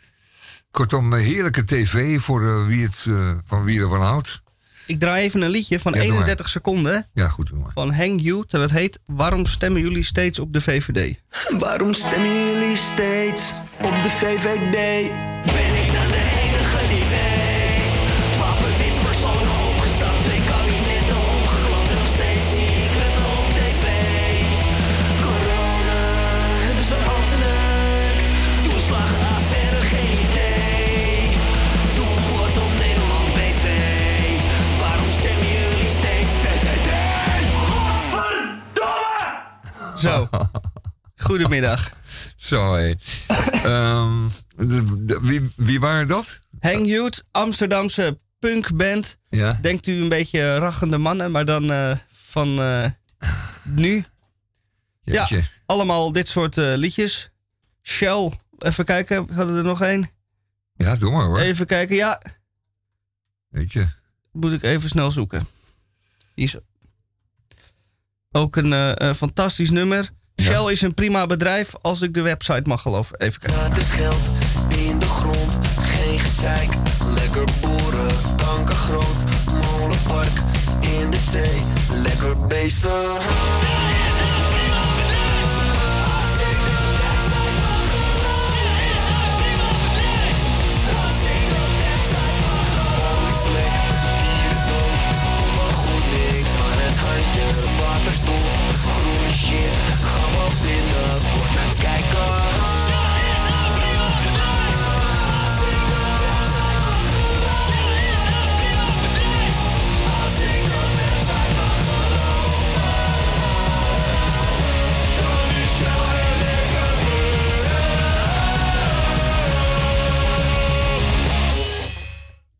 Kortom, heerlijke tv voor eh, wie het, eh, van wie ervan houdt. Ik draai even een liedje van Ja, doe maar. 31 seconden Ja, goed, doe maar. van Hang Youth. En dat heet Waarom stemmen jullie steeds op de VVD? Waarom stemmen jullie steeds op de VVD? Zo. Goedemiddag. Zo, hé. Ehm, wie, wie waren dat? Hang Amsterdamse punkband. Ja. Denkt u een beetje rachende mannen, maar dan eh, van eh, nu. Ja, allemaal dit soort eh, liedjes. Shell, even kijken, we hadden er nog één. Ja, doe maar hoor. Even kijken, ja, Weet je. moet ik even snel zoeken. Die is ook een eh, eh, fantastisch nummer. Shell is een prima bedrijf, als ik de website mag geloven. Even kijken. Gratis geld in de grond, geen gezeik. Lekker boeren, kankergroot. Molenpark in de zee, lekker bezig. Waterstof, groene shit,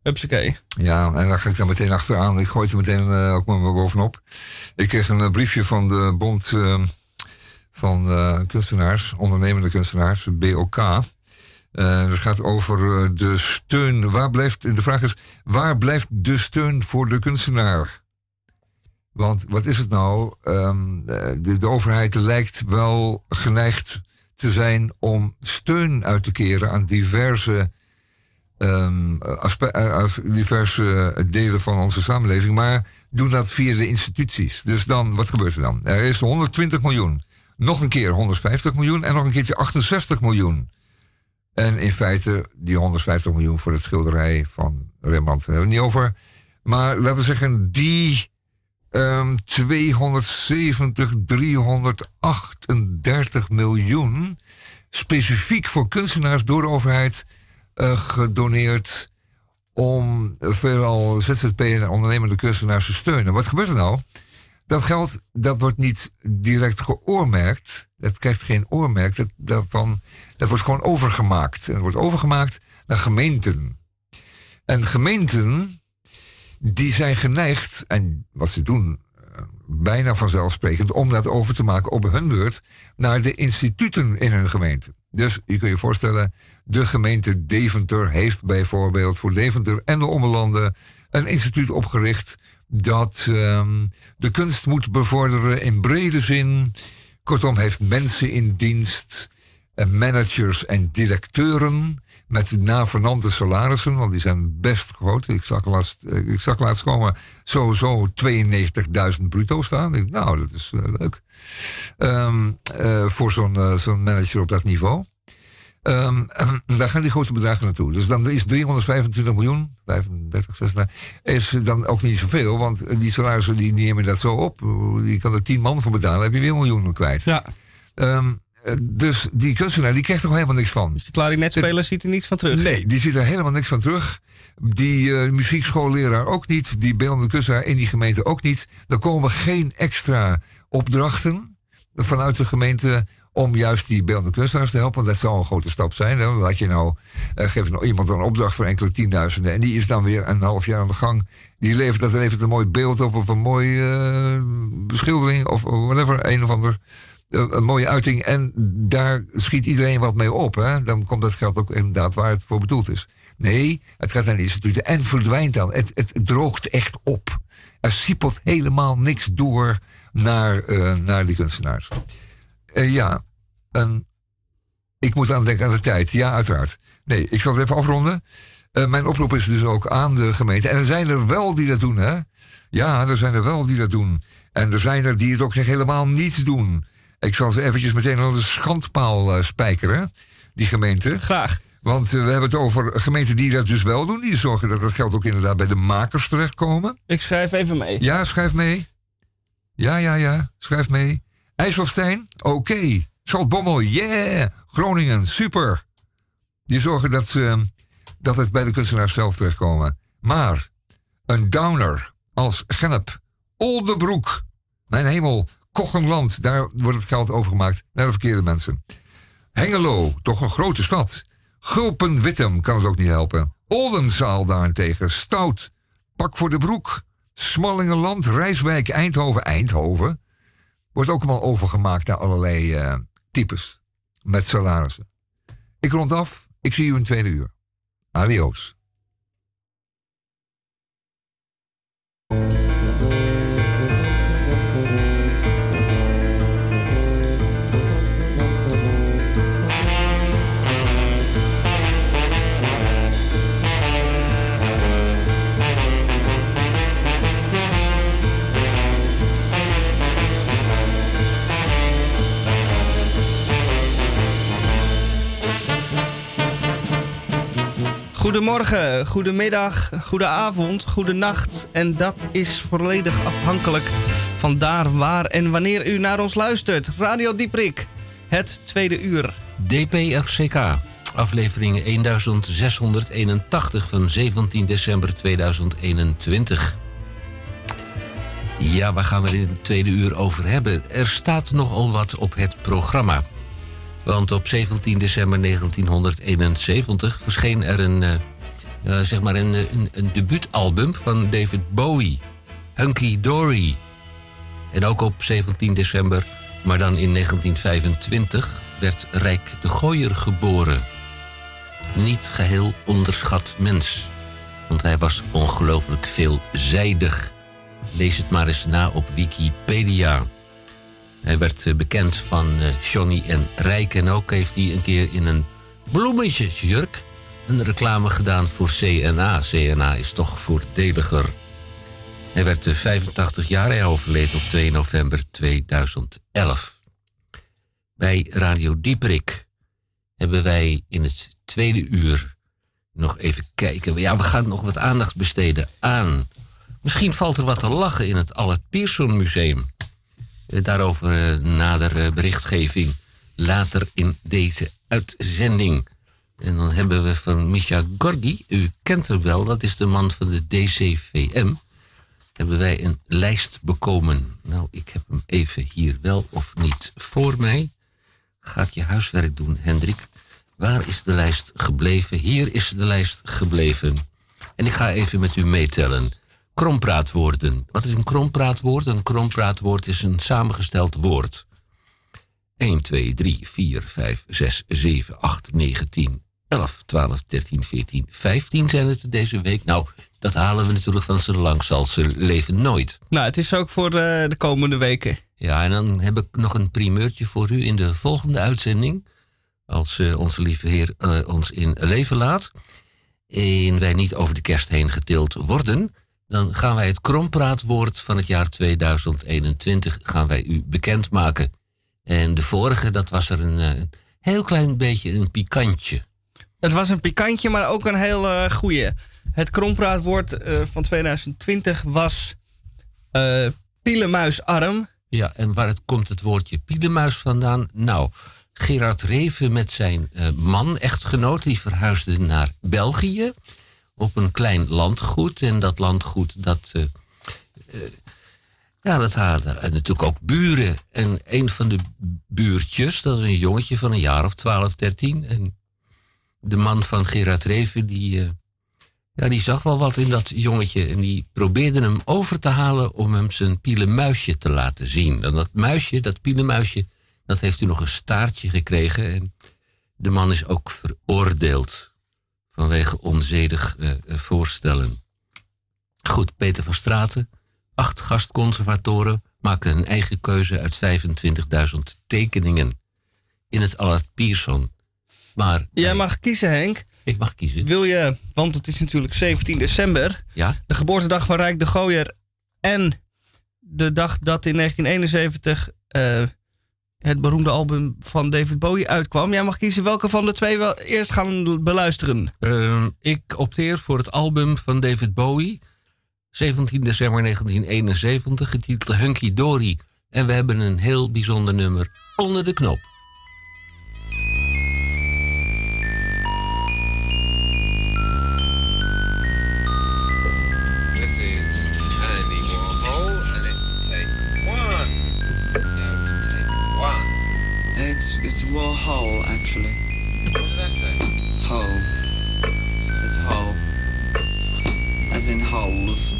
Hupsakee. Ja, en daar ga ik dan meteen achteraan. Ik gooi het er meteen eh, ook maar bovenop. Ik kreeg een eh, briefje van de Bond eh, van eh, Kunstenaars, Ondernemende Kunstenaars, BOK. Het gaat over de steun. Waar blijft, de vraag is, waar blijft de steun voor de kunstenaar? Want wat is het nou? Ehm, eh, de overheid lijkt wel geneigd te zijn om steun uit te keren aan diverse, ehm, aspe- eh, diverse delen van onze samenleving, maar doen dat via de instituties. Dus dan, wat gebeurt er dan? Er is 120 miljoen, nog een keer 150 miljoen en nog een keertje 68 miljoen. En in feite die 150 miljoen voor het schilderij van Rembrandt. Hebben we het niet over. Maar laten we zeggen, die ehm 270, 338 miljoen specifiek voor kunstenaars door de overheid gedoneerd om veelal ZZP en ondernemende kunstenaars te steunen. Wat gebeurt er nou? Dat geld dat wordt niet direct geoormerkt. Dat krijgt geen oormerk. Dat, daarvan, wordt gewoon overgemaakt. En wordt overgemaakt naar gemeenten. En gemeenten die zijn geneigd, en wat ze doen eh, bijna vanzelfsprekend, om dat over te maken op hun beurt naar de instituten in hun gemeente. Dus je kunt je voorstellen, de gemeente Deventer heeft bijvoorbeeld voor Deventer en de Ommelanden een instituut opgericht dat ehm, de kunst moet bevorderen in brede zin. Kortom, heeft mensen in dienst, eh, managers en directeuren met navernante salarissen, want die zijn best groot. Ik zag laatst, eh, ik zag laatst komen sowieso 92.000 bruto staan. Ik, nou, dat is eh, leuk. Ehm, eh, voor zo'n zo'n manager op dat niveau. Ehm, daar gaan die grote bedragen naartoe. Dus dan is 325 miljoen, 35, 36, is dan ook niet zoveel. Want die salarissen die nemen dat zo op. Je kan er 10 man voor betalen, heb je weer miljoenen kwijt. Ja. Ehm, eh, dus die kunstenaar die krijgt er helemaal niks van. Dus de klarinetspeler ziet er niets van terug. Nee, die ziet er helemaal niks van terug. Die eh, muzieksschoolleraar ook niet. Die beeldende kunstenaar in die gemeente ook niet. Er komen geen extra opdrachten vanuit de gemeente om juist die beeldende kunstenaars te helpen. Want dat zou een grote stap zijn. Hè? Laat je nou, eh, geef nou iemand een opdracht voor enkele tienduizenden. En die is dan weer een half jaar aan de gang. Die levert, dat levert een mooi beeld op of een mooie eh, beschildering of whatever. Een of ander eh, een mooie uiting. En daar schiet iedereen wat mee op. Hè? Dan komt dat geld ook inderdaad waar het voor bedoeld is. Nee, het gaat naar de instituten en verdwijnt dan. Het, het, droogt echt op. Er siepelt helemaal niks door naar, eh, naar die kunstenaars. Eh, ja, en ik moet aan denken aan de tijd. Ja, uiteraard. Nee, ik zal het even afronden. Eh, mijn oproep is dus ook aan de gemeente. En er zijn er wel die dat doen, hè? Ja, er zijn er wel die dat doen. En er zijn er die het ook helemaal niet doen. Ik zal ze eventjes meteen aan de schandpaal eh, spijkeren, die gemeente. Graag. Want eh, we hebben het over gemeenten die dat dus wel doen. Die zorgen dat het geld ook inderdaad bij de makers terechtkomen. Ik schrijf even mee. Ja, schrijf mee. Ja, ja, ja, schrijf mee. IJsselstein, oké. Zaltbommel, yeah. Groningen, super. Die zorgen dat, ze, dat het bij de kunstenaars zelf terechtkomen. Maar een downer als Gennep, Oldebroek, mijn hemel, Kochenland, daar wordt het geld overgemaakt naar de verkeerde mensen. Hengelo, toch een grote stad. Gulpen-Wittem kan het ook niet helpen. Oldenzaal daarentegen, Stout, Pak voor de Broek, Smallingenland, Rijswijk, Eindhoven, Eindhoven. Wordt ook allemaal overgemaakt naar allerlei eh, types met salarissen. Ik rond af, ik zie u in tweede uur. Adios. Goedemorgen, goedemiddag, goedenavond, goedenacht. En dat is volledig afhankelijk van daar, waar en wanneer u naar ons luistert. Radio Dieprik, het tweede uur. DPRCK, aflevering 1681 van 17 december 2021. Ja, waar gaan we in het tweede uur over hebben? Er staat nogal wat op het programma. Want op 17 december 1971 verscheen er een, eh, zeg maar een, een, een debuutalbum van David Bowie. Hunky Dory. En ook op 17 december, maar dan in 1925, werd Rijk de Gooier geboren. Niet geheel onderschat mens. Want hij was ongelooflijk veelzijdig. Lees het maar eens na op Wikipedia. Hij werd eh, bekend van eh, Johnny en Rijk. En ook heeft hij een keer in een bloemetjesjurk een reclame gedaan voor CNA. CNA is toch voordeliger. Hij werd eh, 85 jaar. Hij overleed op 2 november 2011. Bij Radio Dieperik hebben wij in het tweede uur nog even kijken. Ja, we gaan nog wat aandacht besteden aan. Misschien valt er wat te lachen in het Allard Pierson Museum. Eh, Daarover eh, nader eh, berichtgeving later in deze uitzending. En dan hebben we van Misha Gorgi, u kent hem wel, dat is de man van de DCVM. Hebben wij een lijst bekomen. Nou, ik heb hem even hier wel of niet voor mij. Gaat je huiswerk doen, Hendrik. Waar is de lijst gebleven? Hier is de lijst gebleven. En ik ga even met u meetellen. Krompraatwoorden. Wat is een krompraatwoord? Een krompraatwoord is een samengesteld woord. 1, 2, 3, 4, 5, 6, 7, 8, 9, 10, 11, 12, 13, 14, 15 zijn het deze week. Nou, dat halen we natuurlijk van zo lang zal ze leven nooit. Nou, het is ook voor de, de komende weken. Ja, en dan heb ik nog een primeurtje voor u in de volgende uitzending. Als eh, onze lieve Heer eh, ons in leven laat. En wij niet over de kerst heen getild worden. Dan gaan wij het krompraatwoord van het jaar 2021 gaan wij u bekendmaken. En de vorige, dat was er een eh, heel klein beetje een pikantje. Het was een pikantje, maar ook een heel eh goeie. Het krompraatwoord eh, van 2020 was eh pielenmuisarm. Ja, en waar het komt het woordje pielenmuis vandaan? Nou, Gerard Reven met zijn man, echtgenoot, die verhuisde naar België op een klein landgoed. En dat landgoed, dat, eh, ja, dat hadden en natuurlijk ook buren. En een van de buurtjes, dat is een jongetje van een jaar of 12, 13. En de man van Gerard Reven, die, eh, ja, die zag wel wat in dat jongetje. En die probeerde hem over te halen om hem zijn pielenmuisje te laten zien. En dat muisje, dat pielenmuisje, dat heeft u nog een staartje gekregen. En de man is ook veroordeeld vanwege onzedig eh, eh, voorstellen. Goed, Peter van Straten. Acht gastconservatoren maken een eigen keuze uit 25.000 tekeningen in het Allard Pierson. Maar Jij mag kiezen, Henk. ik mag kiezen. Wil je, want het is natuurlijk 17 december, Ja? de geboortedag van Rijk de Gooier en de dag dat in 1971 eh, het beroemde album van David Bowie uitkwam. Jij mag kiezen welke van de twee we eerst gaan beluisteren. Ehm, ik opteer voor het album van David Bowie, 17 december 1971, getiteld Hunky Dory. En we hebben een heel bijzonder nummer onder de knop. It's it's Warhol actually. What did I say? Hole. It's hole. As in holes.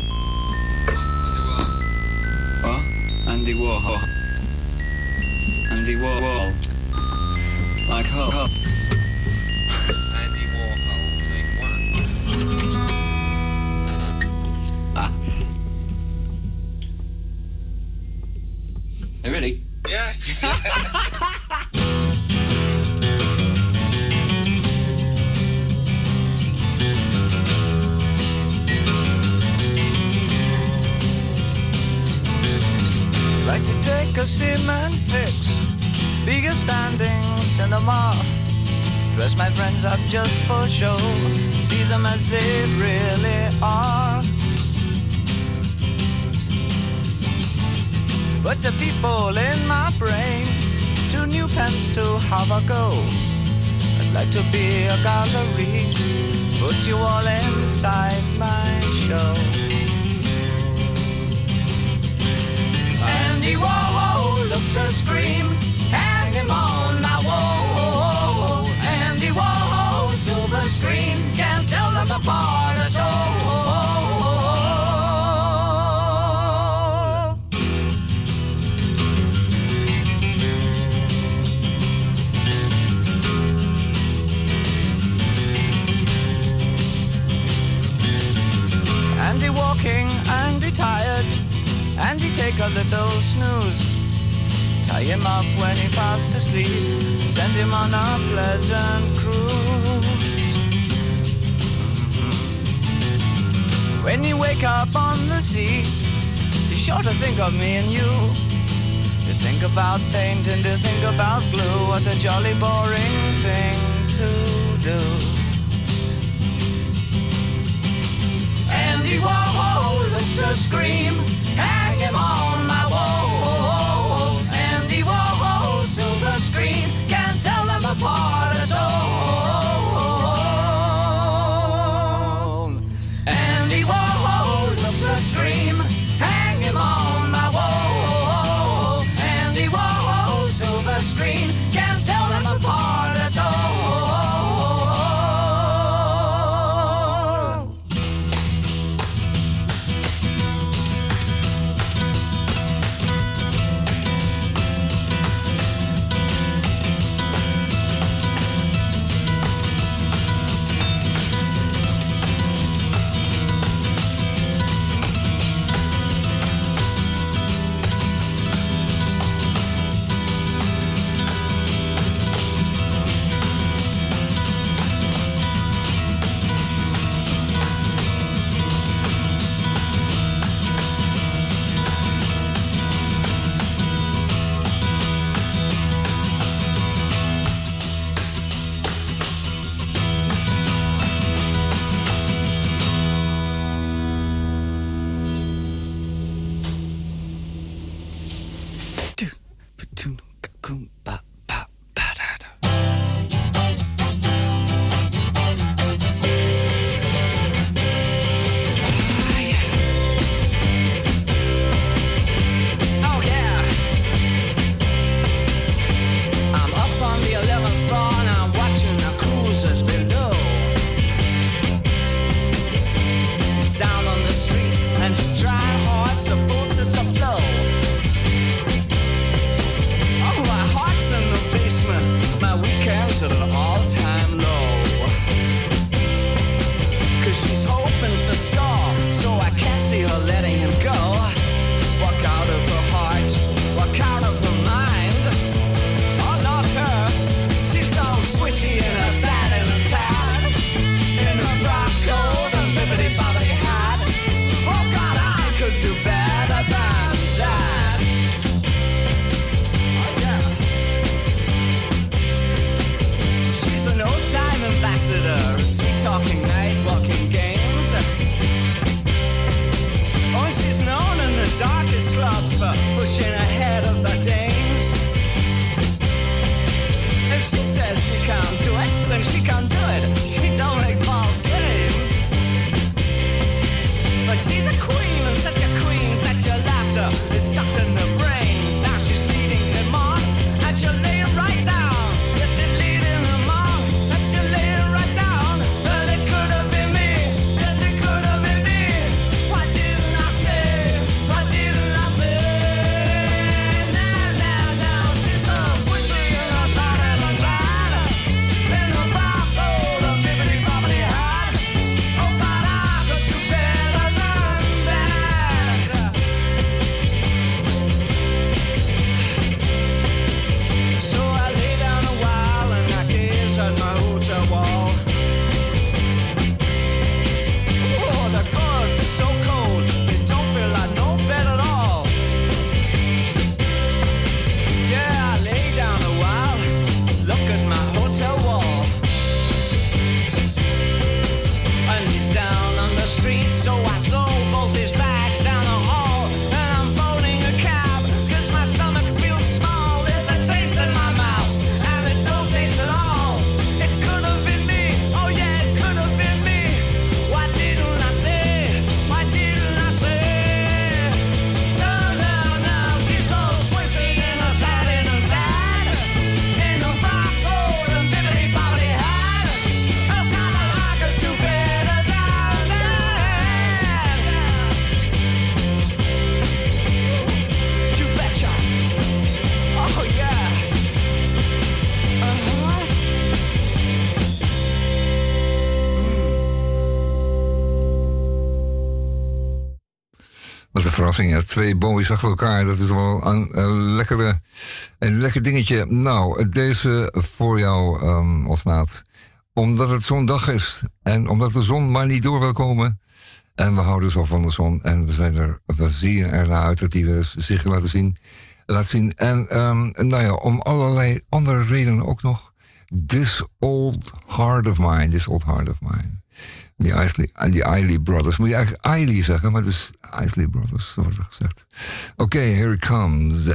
What? Andy Warhol. Andy Warhol. Like hole. hole. Andy Warhol, take one. Ah. You ready? Yeah. Like to take a cement fix, bigger standings in standing cinema. Dress my friends up just for show, see them as they really are. But the people in my brain, two new pens to have a go. I'd like to be a gallery, put you all inside my show. Andy Warhol looks a scream. Hang him on my wall. Andy Warhol, silver screen. Can't tell them apart. take a little snooze. Tie him up when he fast asleep, send him on a pleasant cruise. When you wake up on the sea, he's sure to think of me and you. To think about paint and to think about glue. What a jolly boring thing to do. Andy Warhol, let's just scream. Tag him on my wall. Andy Warhol, silver screen, can't tell them apart. Twee Bowie's achter elkaar, dat is wel een, lekkere, een lekker dingetje. Nou, deze voor jou, ehm Osnaat. Omdat het zo'n dag is en omdat de zon maar niet door wil komen. En we houden zo van de zon en we, zijn er, we zien er naar uit dat die weer zich laten zien. Laat zien. En ehm, nou ja, om allerlei andere redenen ook nog. This Old Heart of Mine, This Old Heart of Mine. Die Isley, die Isley Brothers. Moet je eigenlijk Isley zeggen, maar het is Isley Brothers, wordt er gezegd. Oké, here it comes.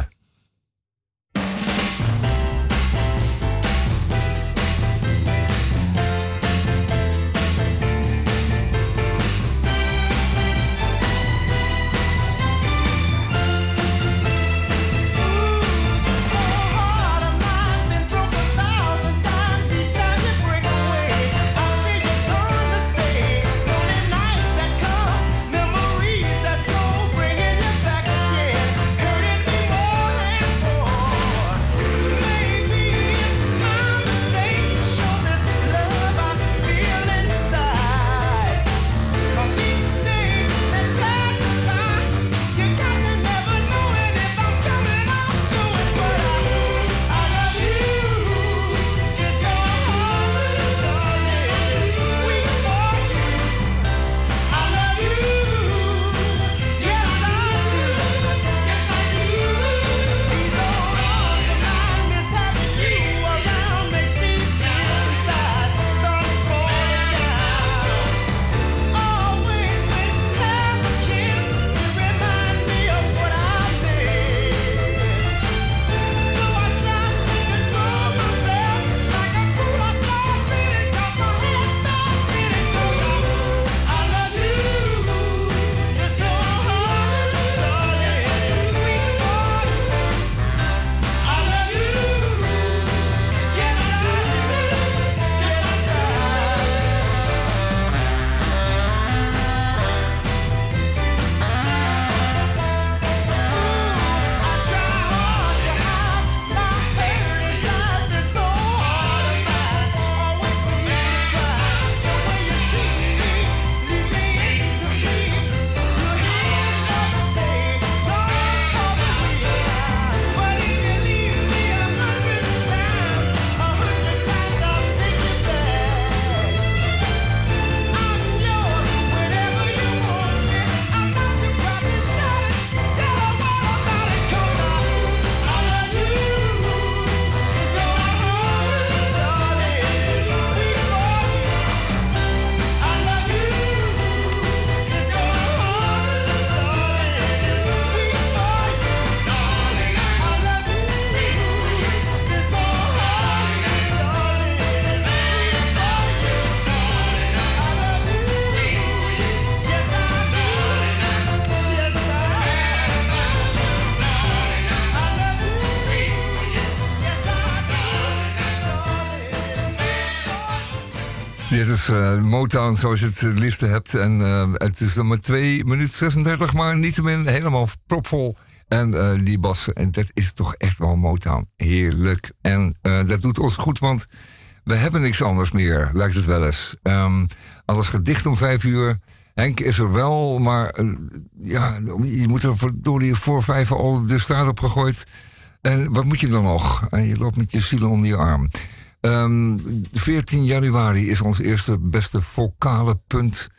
Dit is eh, Motown zoals je het het liefste hebt. En eh, het is nog maar 2 minuten 36, maar niettemin helemaal propvol. En eh, die bassen, en dat is toch echt wel Motown. Heerlijk. En dat doet ons goed, want we hebben niks anders meer, lijkt het wel eens. Ehm, alles gedicht om vijf uur. Henk is er wel, maar ja, je moet er door die voor vijf al de straat op gegooid. En wat moet je dan nog? En je loopt met je ziel onder je arm. Ehm, 14 januari is ons eerste beste vocale punt.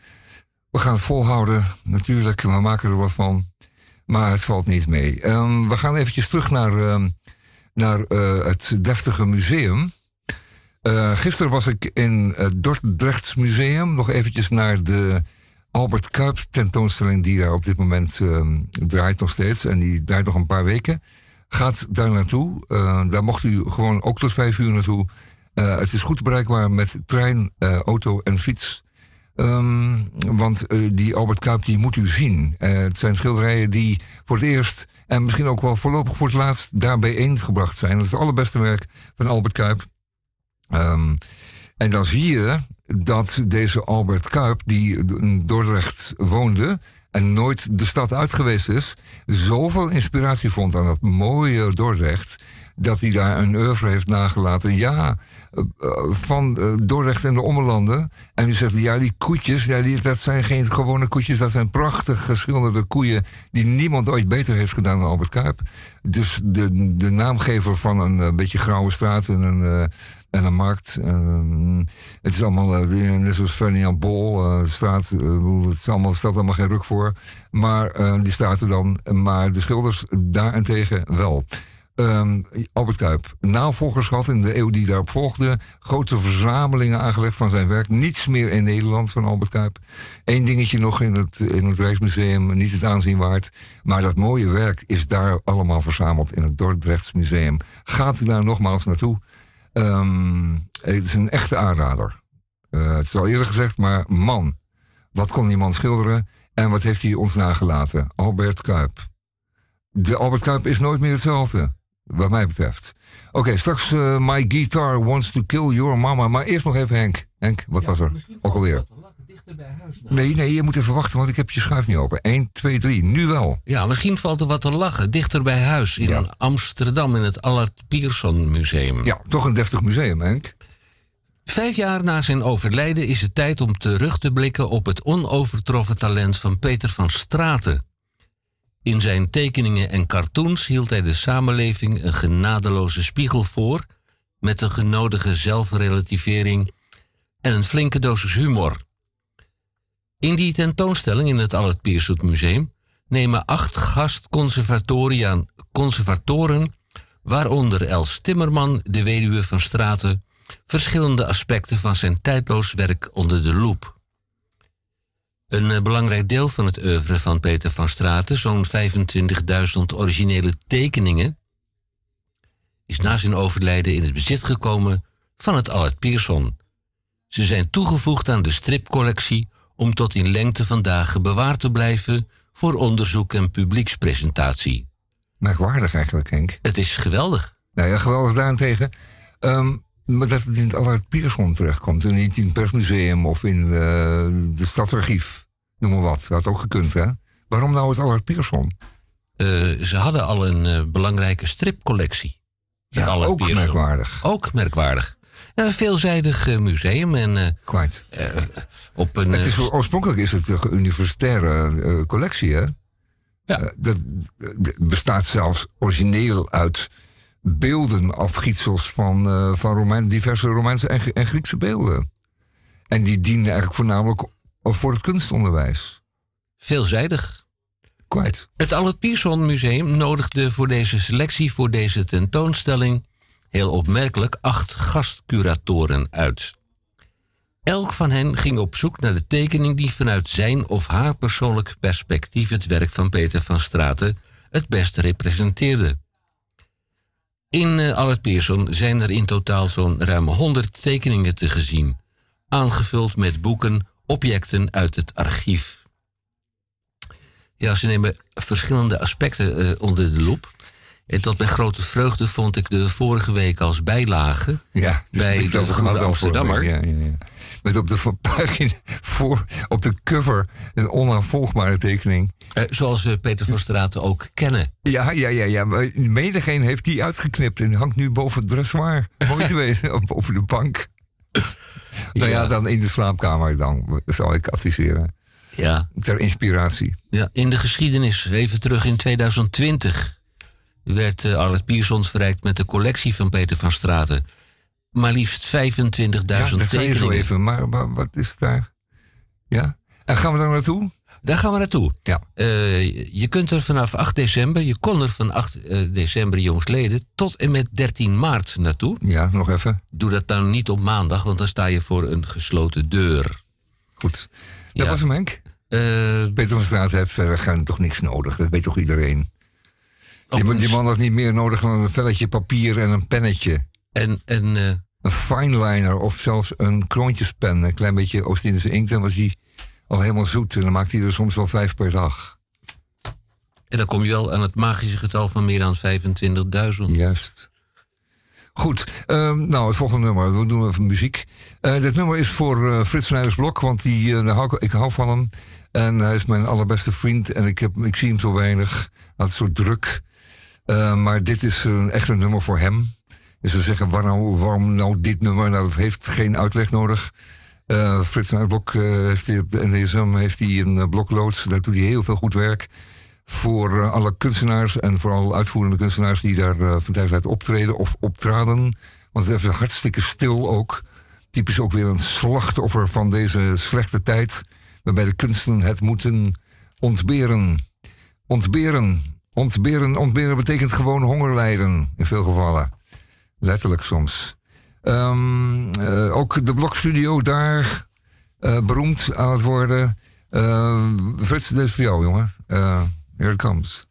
We gaan het volhouden, natuurlijk. We maken er wat van. Maar het valt niet mee. Ehm, we gaan eventjes terug naar, ehm, naar eh, het deftige museum. Eh, gisteren was ik in het Dordrechts Museum. Nog eventjes naar de Albert Kuip tentoonstelling... die daar op dit moment ehm, draait nog steeds. En die draait nog een paar weken. Gaat daar naartoe. Eh, daar mocht u gewoon ook tot vijf uur naartoe. Eh, het is goed bereikbaar met trein, eh, auto en fiets. Ehm, want eh, die Albert Kuip die moet u zien. Het zijn schilderijen die voor het eerst en misschien ook wel voorlopig voor het laatst daar bijeengebracht zijn. Dat is het allerbeste werk van Albert Kuip. Ehm, en dan zie je dat deze Albert Kuip, die in Dordrecht woonde en nooit de stad uit geweest is, zoveel inspiratie vond aan dat mooie Dordrecht, dat hij daar een oeuvre heeft nagelaten. Ja, van eh, Dordrecht en de Ommelanden. En u zegt, ja, die koetjes, ja, die, dat zijn geen gewone koetjes. Dat zijn prachtig geschilderde koeien die niemand ooit beter heeft gedaan dan Albert Kuip. Dus de, de naamgever van een eh, beetje grauwe straat en een, eh, en een markt. het is allemaal, eh, die- net zoals Ferdinand Bol, eh, straat, eh, het is allemaal, stelt allemaal geen ruk voor. Maar eh, die staat er dan. Maar de schilders daarentegen wel. Ehm, Albert Kuip, navolgers had in de eeuw die daarop volgde. Grote verzamelingen aangelegd van zijn werk. Niets meer in Nederland van Albert Kuip. Eén dingetje nog in het, in het Rijksmuseum, niet het aanzien waard. Maar dat mooie werk is daar allemaal verzameld in het Dordrechts Museum. Gaat u daar nogmaals naartoe? Ehm, het is een echte aanrader. Eh, het is al eerder gezegd, maar man, wat kon die man schilderen en wat heeft hij ons nagelaten? Albert Kuip. De Albert Kuip is nooit meer hetzelfde, wat mij betreft. Oké, straks eh, My Guitar Wants to Kill Your Mama. Maar eerst nog even Henk. Henk, wat was er? Ook alweer. Nee, nee, je moet even wachten, want ik heb je schuif niet open. 1, 2, 3, nu wel. Ja, misschien valt er wat te lachen. Dichter bij huis in Amsterdam in het Allard Pierson Museum. Ja, toch een deftig museum, Henk. Vijf jaar na zijn overlijden is het tijd om terug te blikken op het onovertroffen talent van Peter van Straten. In zijn tekeningen en cartoons hield hij de samenleving een genadeloze spiegel voor, met een genodige zelfrelativering en een flinke dosis humor. In die tentoonstelling in het Allard Pierson Museum nemen acht conservatoren, waaronder Els Timmerman, de weduwe van Straten, verschillende aspecten van zijn tijdloos werk onder de loep. Een eh, belangrijk deel van het oeuvre van Peter van Straten, zo'n 25.000 originele tekeningen, is na zijn overlijden in het bezit gekomen van het Allard Pierson. Ze zijn toegevoegd aan de stripcollectie om tot in lengte van dagen bewaard te blijven voor onderzoek en publiekspresentatie. Merkwaardig eigenlijk, Henk. Het is geweldig. Nou ja, geweldig daarentegen. Ehm, maar dat het in het Allard Pierson terechtkomt. En niet in het persmuseum of in uh, de stadsarchief. Noem maar wat. Dat had ook gekund, hè? Waarom nou het Allard Pierson? Uh, ze hadden al een uh, belangrijke stripcollectie. Ja, Allard ook Pierson. merkwaardig. Ook merkwaardig. Een veelzijdig museum. En, Kwijt. op een, het is, oorspronkelijk is het een universitaire collectie, hè? Ja. dat bestaat zelfs origineel uit beelden, afgietsels van, uh, van Romein, diverse Romeinse en, en, Griekse beelden. En die dienen eigenlijk voornamelijk voor het kunstonderwijs. Veelzijdig. Kwijt. Het Allard Pierson Museum nodigde voor deze selectie, voor deze tentoonstelling, heel opmerkelijk acht gastcuratoren uit. Elk van hen ging op zoek naar de tekening die vanuit zijn of haar persoonlijk perspectief het werk van Peter van Straten het beste representeerde. In uh, Allard Pierson zijn er in totaal zo'n ruim 100 tekeningen te gezien, aangevuld met boeken, objecten uit het archief. Ja, ze nemen verschillende aspecten uh, onder de loep. En tot mijn grote vreugde vond ik de vorige week als bijlage ja, bij de Groene Amsterdammer. Ja, ja, ja. Met op de pagina voor, op de cover een onaanvolgbare tekening. Uh, zoals we Peter van Straten ook kennen. Ja, ja, ja, ja. Maar menigeen heeft die uitgeknipt en hangt nu boven het dressoir. Mooi te weten, of boven de bank. nou ja, dan in de slaapkamer dan, zou ik adviseren. Ja. Ter inspiratie. Ja, in de geschiedenis, even terug in 2020 werd uh, Arlet Piersons verrijkt met de collectie van Peter van Straten. Maar liefst 25.000 ja, dat tekeningen. zo even, maar, maar, wat is daar? Ja? En gaan we daar naartoe? Daar gaan we naartoe. Ja. Uh, je kunt er vanaf 8 december, je kon er van 8 uh, december jongsleden tot en met 13 maart naartoe. Ja, nog even. Doe dat dan niet op maandag, want dan sta je voor een gesloten deur. Goed. Dat ja. was hem, Henk. Uh, Peter van Straten heeft verder toch niks nodig. Dat weet toch iedereen? Die, die, man had niet meer nodig dan een velletje papier en een pennetje. En, en uh... een fineliner of zelfs een kroontjespen. Een klein beetje Oost-Indische inkt. Dan was hij al helemaal zoet. En dan maakte hij er soms wel vijf per dag. En dan kom je wel aan het magische getal van meer dan 25.000. Juist. Goed, um, nou het volgende nummer. We doen even muziek. Uh, dit nummer is voor uh, Frits Snijdersblok, want die, uh, hou, ik hou van hem. En hij is mijn allerbeste vriend en ik, heb, ik zie hem zo weinig. Hij had zo druk. Eh, maar dit is een, echt een nummer voor hem. Dus ze zeggen, waar nou, waarom nou dit nummer? Nou, dat heeft geen uitleg nodig. Eh, Frits Nuitblok eh, heeft hier op de NDSM heeft hij een uh, blokloods. Daar doet hij heel veel goed werk. Voor eh, alle kunstenaars en vooral uitvoerende kunstenaars die daar eh, van tijd optreden of optraden. Want het is even hartstikke stil ook. Typisch ook weer een slachtoffer van deze slechte tijd. Waarbij de kunsten het moeten ontberen. Ontberen. Ontberen, ontberen betekent gewoon honger lijden. In veel gevallen. Letterlijk soms. Ehm, eh, ook de blokstudio daar. eh, beroemd aan het worden. Eh, Frits, dit is voor jou, jongen. Eh, here it comes.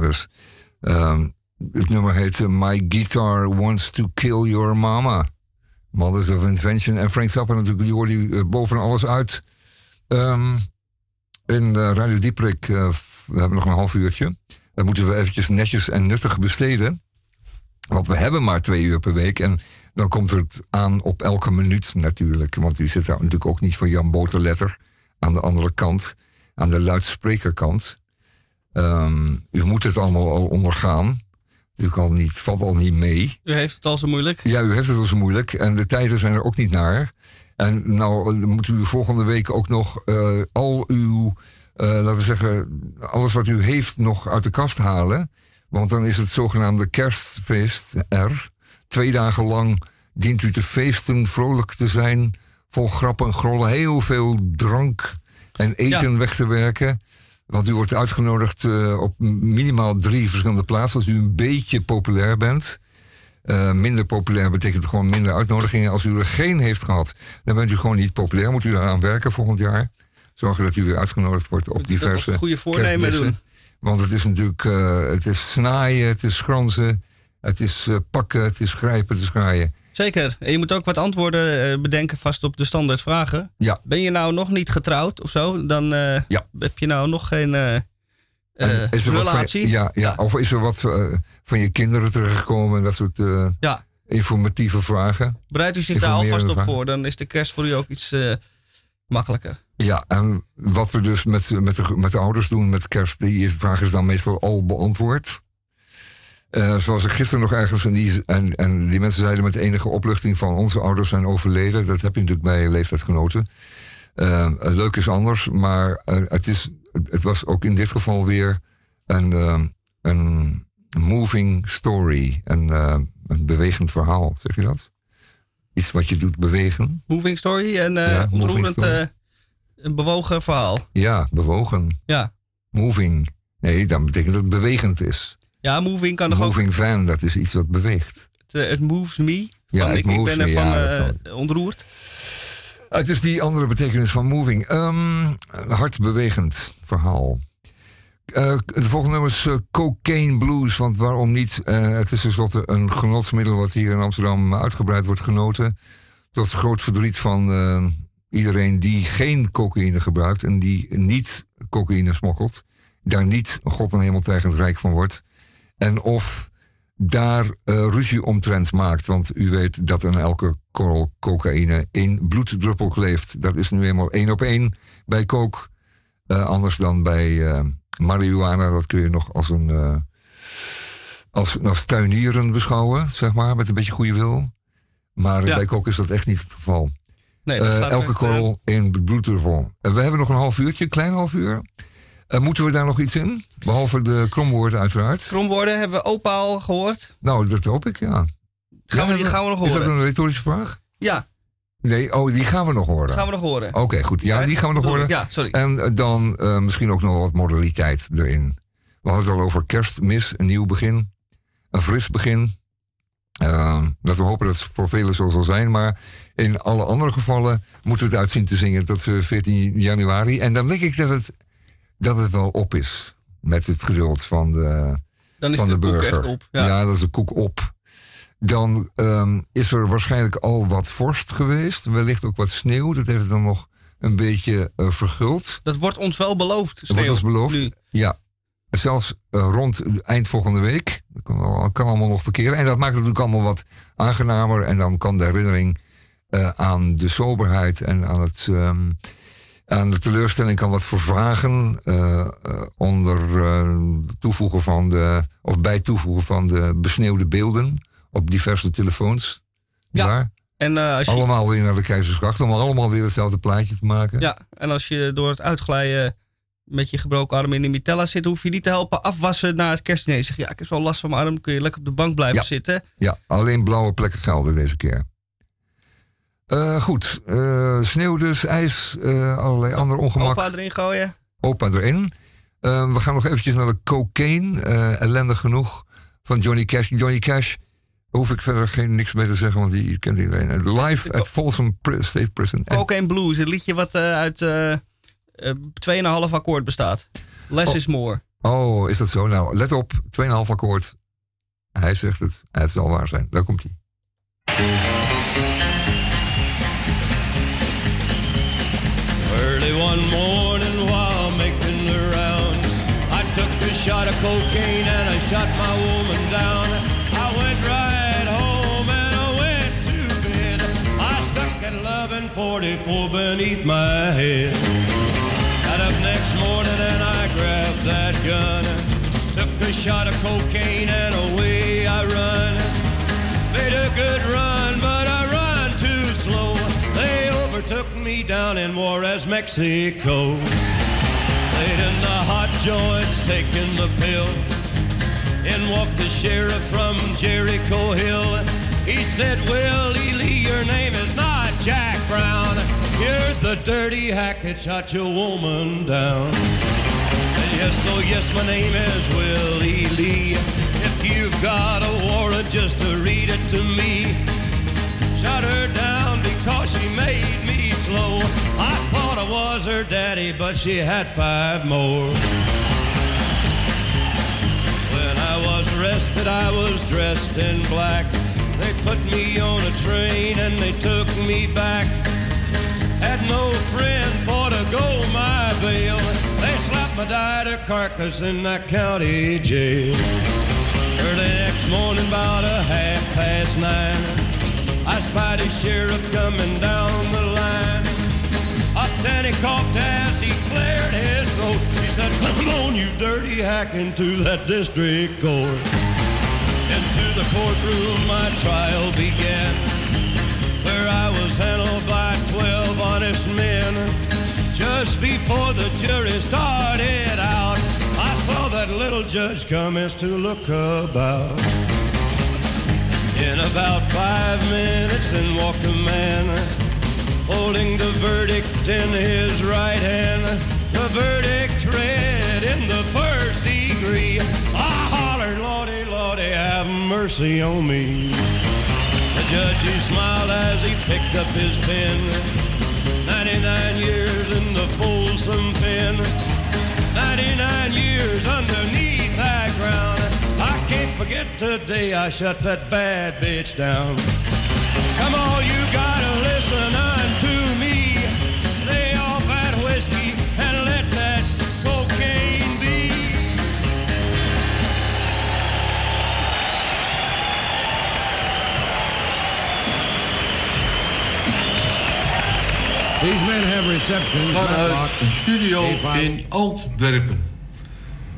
Dus. Ehm, het nummer heet My Guitar Wants to Kill Your Mama. Mothers of Invention. En Frank Zappa natuurlijk, die hoorde u eh, boven alles uit. Ehm, in Radio Dieprik, eh, f- we hebben nog een half uurtje. Dat moeten we eventjes netjes en nuttig besteden. Want we hebben maar twee uur per week. En dan komt het aan op elke minuut natuurlijk. Want u zit daar natuurlijk ook niet voor Jan Boterletter aan de andere kant. Aan de luidsprekerkant. Ehm, u moet het allemaal al ondergaan. Het niet, valt al niet mee. U heeft het al zo moeilijk. Ja, u heeft het al zo moeilijk. En de tijden zijn er ook niet naar. En nou eh, moet u volgende week ook nog eh, al uw, eh, laten we zeggen, alles wat u heeft nog uit de kast halen. Want dan is het zogenaamde kerstfeest er. Twee dagen lang dient u te feesten, vrolijk te zijn, vol grappen en grollen, heel veel drank en eten weg te werken. Want u wordt uitgenodigd eh, op minimaal drie verschillende plaatsen als u een beetje populair bent. Eh, minder populair betekent gewoon minder uitnodigingen. Als u er geen heeft gehad, dan bent u gewoon niet populair. Moet u eraan werken volgend jaar. Zorgen dat u weer uitgenodigd wordt op diverse goede voornemen doen. Want het is natuurlijk, eh, het is snaaien, het is schransen, het is pakken, het is grijpen, het is graaien. Zeker. En je moet ook wat antwoorden eh, bedenken vast op de standaard vragen. Ja. Ben je nou nog niet getrouwd of zo? Dan eh, Ja. heb je nou nog geen eh, En is er wat van, relatie. ja, ja, Of is er wat van je kinderen terechtgekomen en dat soort Ja. informatieve vragen? Bereidt u zich daar alvast op vragen. voor. Dan is de kerst voor u ook iets makkelijker. Ja, en wat we dus met, met, de, met de ouders doen met kerst, die vraag is dan meestal al beantwoord. Eh, zoals ik gisteren nog ergens, en die, en, en die mensen zeiden met enige opluchting van onze ouders zijn overleden. Dat heb je natuurlijk bij leeftijdgenoten. Eh, leuk is anders, maar eh, het, is, het was ook in dit geval weer een, een moving story. Een, een bewegend verhaal, zeg je dat? Iets wat je doet bewegen. Moving story en Ja, moving ontroerend story. een bewogen verhaal. Ja, bewogen. Ja. Moving. Nee, dat betekent dat het bewegend is. Ja, moving kan nog ook. Moving van, dat is iets wat beweegt. Het, eh, het moves me. Ja, ik, ik ben ervan ja, dat eh, ontroerd. Het is die andere betekenis van moving. Een hardbewegend verhaal. Eh, de volgende nummer is Cocaine Blues. Want waarom niet? Het is tenslotte een genotsmiddel wat hier in Amsterdam uitgebreid wordt genoten. Tot groot verdriet van iedereen die geen cocaïne gebruikt en die niet cocaïne smokkelt. Daar niet God en hemeltijgend rijk van wordt. En of daar eh, ruzie omtrent maakt. Want u weet dat in elke korrel cocaïne één bloeddruppel kleeft. Dat is nu eenmaal één op één bij kook. Eh, anders dan bij eh, marihuana. Dat kun je nog als een als, als tuinieren beschouwen, zeg maar, met een beetje goede wil. Maar Ja. bij kook is dat echt niet het geval. Nee, elke korrel één bloeddruppel. We hebben nog een half uurtje, een klein half uur. Eh, moeten we daar nog iets in? Behalve de kromwoorden uiteraard. Kromwoorden hebben we opa al gehoord. Nou, dat hoop ik, ja. Gaan we, die gaan we nog Is horen? dat een retorische vraag? Ja, Nee, oh, die gaan we nog horen. gaan we nog horen. Oké, goed. Ja, die gaan we nog horen. ja, sorry. En eh, dan eh, misschien ook nog wat moraliteit erin. We hadden het al over kerstmis, een nieuw begin. Een fris begin. Uh, dat we hopen dat het voor velen zo zal zijn. Maar in alle andere gevallen moeten we het uitzien te zingen tot eh, 14 januari. En dan denk ik dat het, dat het wel op is. Met het geduld van de, Dan is van de de koek burger. echt op, ja. dat is de koek op. Dan ehm, is er waarschijnlijk al wat vorst geweest. Wellicht ook wat sneeuw. Dat heeft het dan nog een beetje eh, verguld. Dat wordt ons wel beloofd. Dat wordt sneeuw, ons beloofd. nu. Ja. Zelfs eh, rond eind volgende week. Dat kan, kan allemaal nog verkeren. En dat maakt het natuurlijk allemaal wat aangenamer. En dan kan de herinnering eh, aan de soberheid en aan, het, ehm, aan de teleurstelling kan wat vervagen. eh, eh, onder eh, toevoegen van de. of bij toevoegen van de besneeuwde beelden op diverse telefoons. Ja. En, als je, Allemaal weer naar de Keizersgracht om allemaal weer hetzelfde plaatje te maken. ja, en als je door het uitglijden met je gebroken arm in de mitella zit, hoef je niet te helpen afwassen na het kerstdiner. Zeg ja, ik heb zo last van mijn arm, kun je lekker op de bank blijven Ja. zitten. Ja, alleen blauwe plekken gelden deze keer. Eh, goed, eh, sneeuw dus, ijs, eh, allerlei ander ongemak. Opa erin gooien. Opa erin. Eh, we gaan nog eventjes naar de cocaine, ellendig genoeg, van Johnny Cash. Johnny Cash, hoef ik verder geen niks mee te zeggen, want die kent iedereen. Live at Folsom State Prison. Cocaine Blues, een liedje wat uit eh, eh, 2,5 akkoord bestaat. Less Oh. is more. Oh, is dat zo? Nou, let op, 2,5 akkoord. Hij zegt het, het zal waar zijn. Daar komt hij. One morning while making the rounds, I took a shot of cocaine and I shot my woman down. I went right home and I went to bed. I stuck at 1144 beneath my head. Got up next morning and I grabbed that gun. Took a shot of cocaine and away I run. Made a good run, overtook me down in Juarez, Mexico. Laid in the hot joints, taking the pill. In walked the sheriff from Jericho Hill. He said, Willie Lee, your name is not Jack Brown. You're the dirty hack that shot your woman down. And yes, oh yes, my name is Willie Lee. If you've got a warrant, just to read it to me. Shot her down because she made me slow. I thought I was her daddy, but she had five more. When I was arrested, I was dressed in black. They put me on a train and they took me back. Had no friend for to go my bail. They slapped my died carcass in that county jail. Early next morning, about a half past nine, I spied a sheriff coming down you dirty hack, into that district court. Into the courtroom my trial began, where I was handled by twelve honest men. Just before the jury started out, I saw that little judge commence to look about. In about five minutes, in walked a man holding the verdict in his right hand. The verdict read in the first degree. I hollered, Lordy, Lordy, have mercy on me. The judge, he smiled as he picked up his pen. 99 years in the Folsom pen. 99 years underneath that ground. I can't forget the day I shut that bad bitch down. Come on, you gotta listen unto These men have receptions. Vanuit een studio in Antwerpen.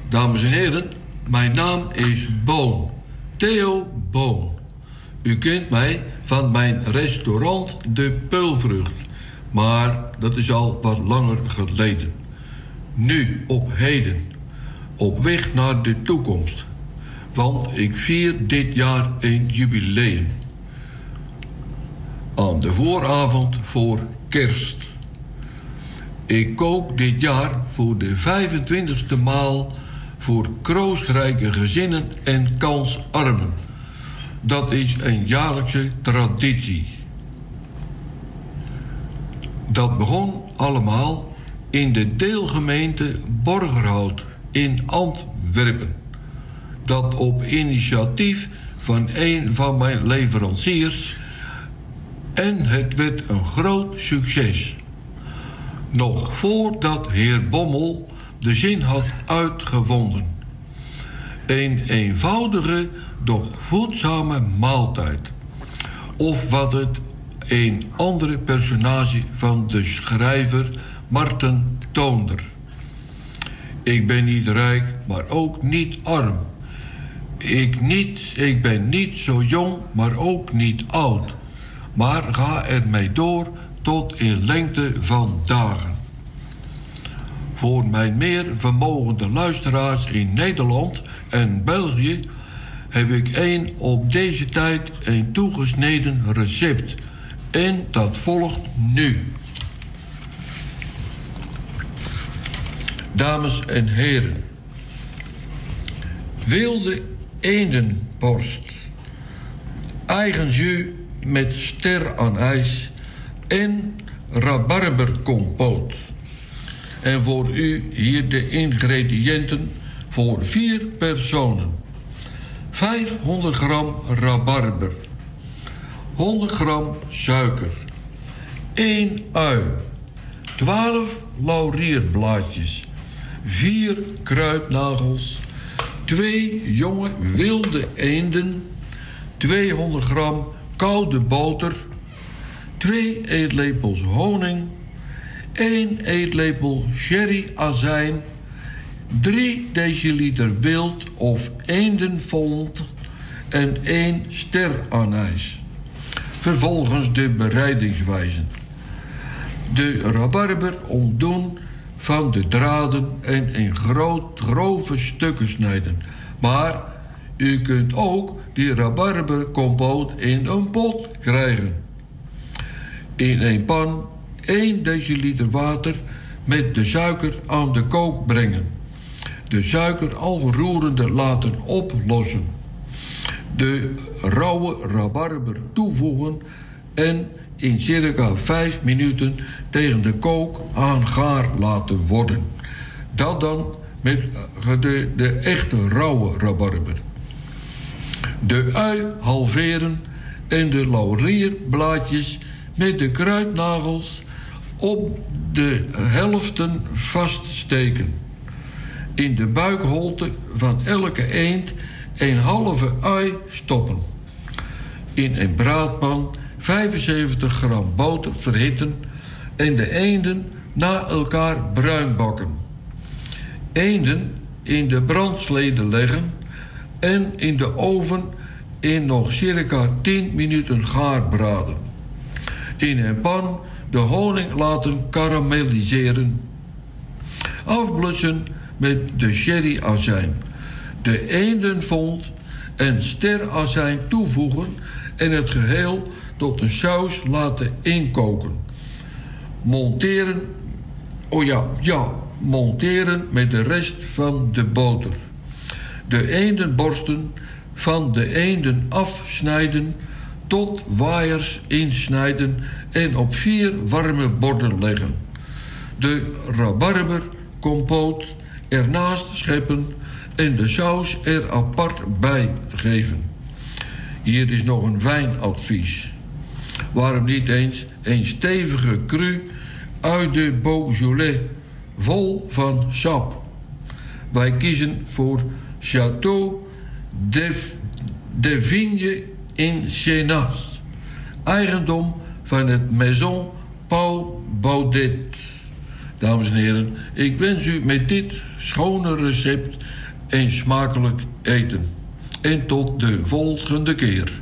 Dames en heren, mijn naam is Boon. Theo Boon. U kent mij van mijn restaurant De Peulvrucht. Maar dat is al wat langer geleden. Nu, op heden. Op weg naar de toekomst. Want ik vier dit jaar een jubileum. Aan de vooravond voor kerst. Ik kook dit jaar voor de 25e maal voor kroostrijke gezinnen en kansarmen. Dat is een jaarlijkse traditie. Dat begon allemaal in de deelgemeente Borgerhout in Antwerpen. Dat op initiatief van een van mijn leveranciers en het werd een groot succes. Nog voordat heer Bommel de zin had uitgevonden. Een eenvoudige, doch voedzame maaltijd. Of wat het een andere personage van de schrijver Marten Toonder. Ik ben niet rijk, maar ook niet arm. Ik, niet, ik ben niet zo jong, maar ook niet oud. Maar ga ermee door tot in lengte van dagen. Voor mijn meer vermogende luisteraars in Nederland en België heb ik een op deze tijd een toegesneden recept. En dat volgt nu. Dames en heren. Wilde eendenborst. Eigen jus met ster aan ijs en rabarberkompoot. En voor u hier de ingrediënten voor vier personen. 500 gram rabarber. 100 gram suiker. 1 ui. 12 laurierblaadjes. 4 kruidnagels. 2 jonge wilde eenden. 200 gram koude boter. 2 eetlepels honing. 1 eetlepel sherry-azijn, 3 deciliter wild of eendenfond en 1 ster anijs. Vervolgens de bereidingswijze. De rabarber ontdoen van de draden en in groot, grove stukken snijden. Maar U kunt ook die rabarbercompoot in een pot krijgen. In een pan 1 deciliter water met de suiker aan de kook brengen. De suiker al roerende laten oplossen. De rauwe rabarber toevoegen en in circa 5 minuten tegen de kook aan gaar laten worden. Dat dan met de, de echte rauwe rabarber. De ui halveren en de laurierblaadjes met de kruidnagels op de helften vaststeken. In de buikholte van elke eend een halve ui stoppen. In een braadpan 75 gram boter verhitten en de eenden na elkaar bruin bakken. Eenden in de brandsleden leggen en in de oven in nog circa 10 minuten gaar braden. In een pan de honing laten karamelliseren. Afblussen met de sherryazijn. De eendenvond en sterazijn toevoegen en het geheel tot een saus laten inkoken. Monteren, oh ja, ja, monteren met de rest van de boter. De eendenborsten van de eenden afsnijden, tot waaiers insnijden en op vier warme borden leggen. De rabarber, compoot ernaast scheppen en de saus er apart bij geven. Hier is nog een wijnadvies. Waarom niet eens een stevige cru uit de Beaujolais, vol van sap. Wij kiezen voor Château de, de Vigne in Chenas, eigendom van het Maison Paul Baudet. Dames en heren, ik wens u met dit schone recept een smakelijk eten. En tot de volgende keer.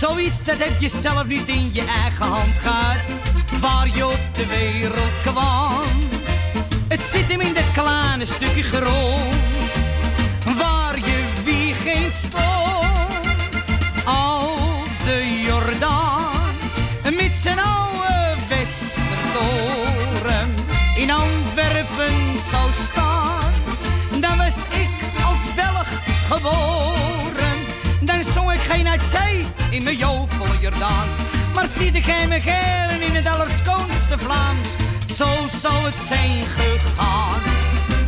Zoiets dat heb je zelf niet in je eigen hand gehad, waar je op de wereld kwam. Het zit hem in dat kleine stukje grond, waar je wie geen stond. Als de Jordaan met zijn oude Westertoren in Antwerpen zou staan, dan was ik als Belg geboren. Geen uit zee in mijn jovel Jordaans, maar zie hem geren in het allerschoonste Vlaams. Zo zou het zijn gegaan,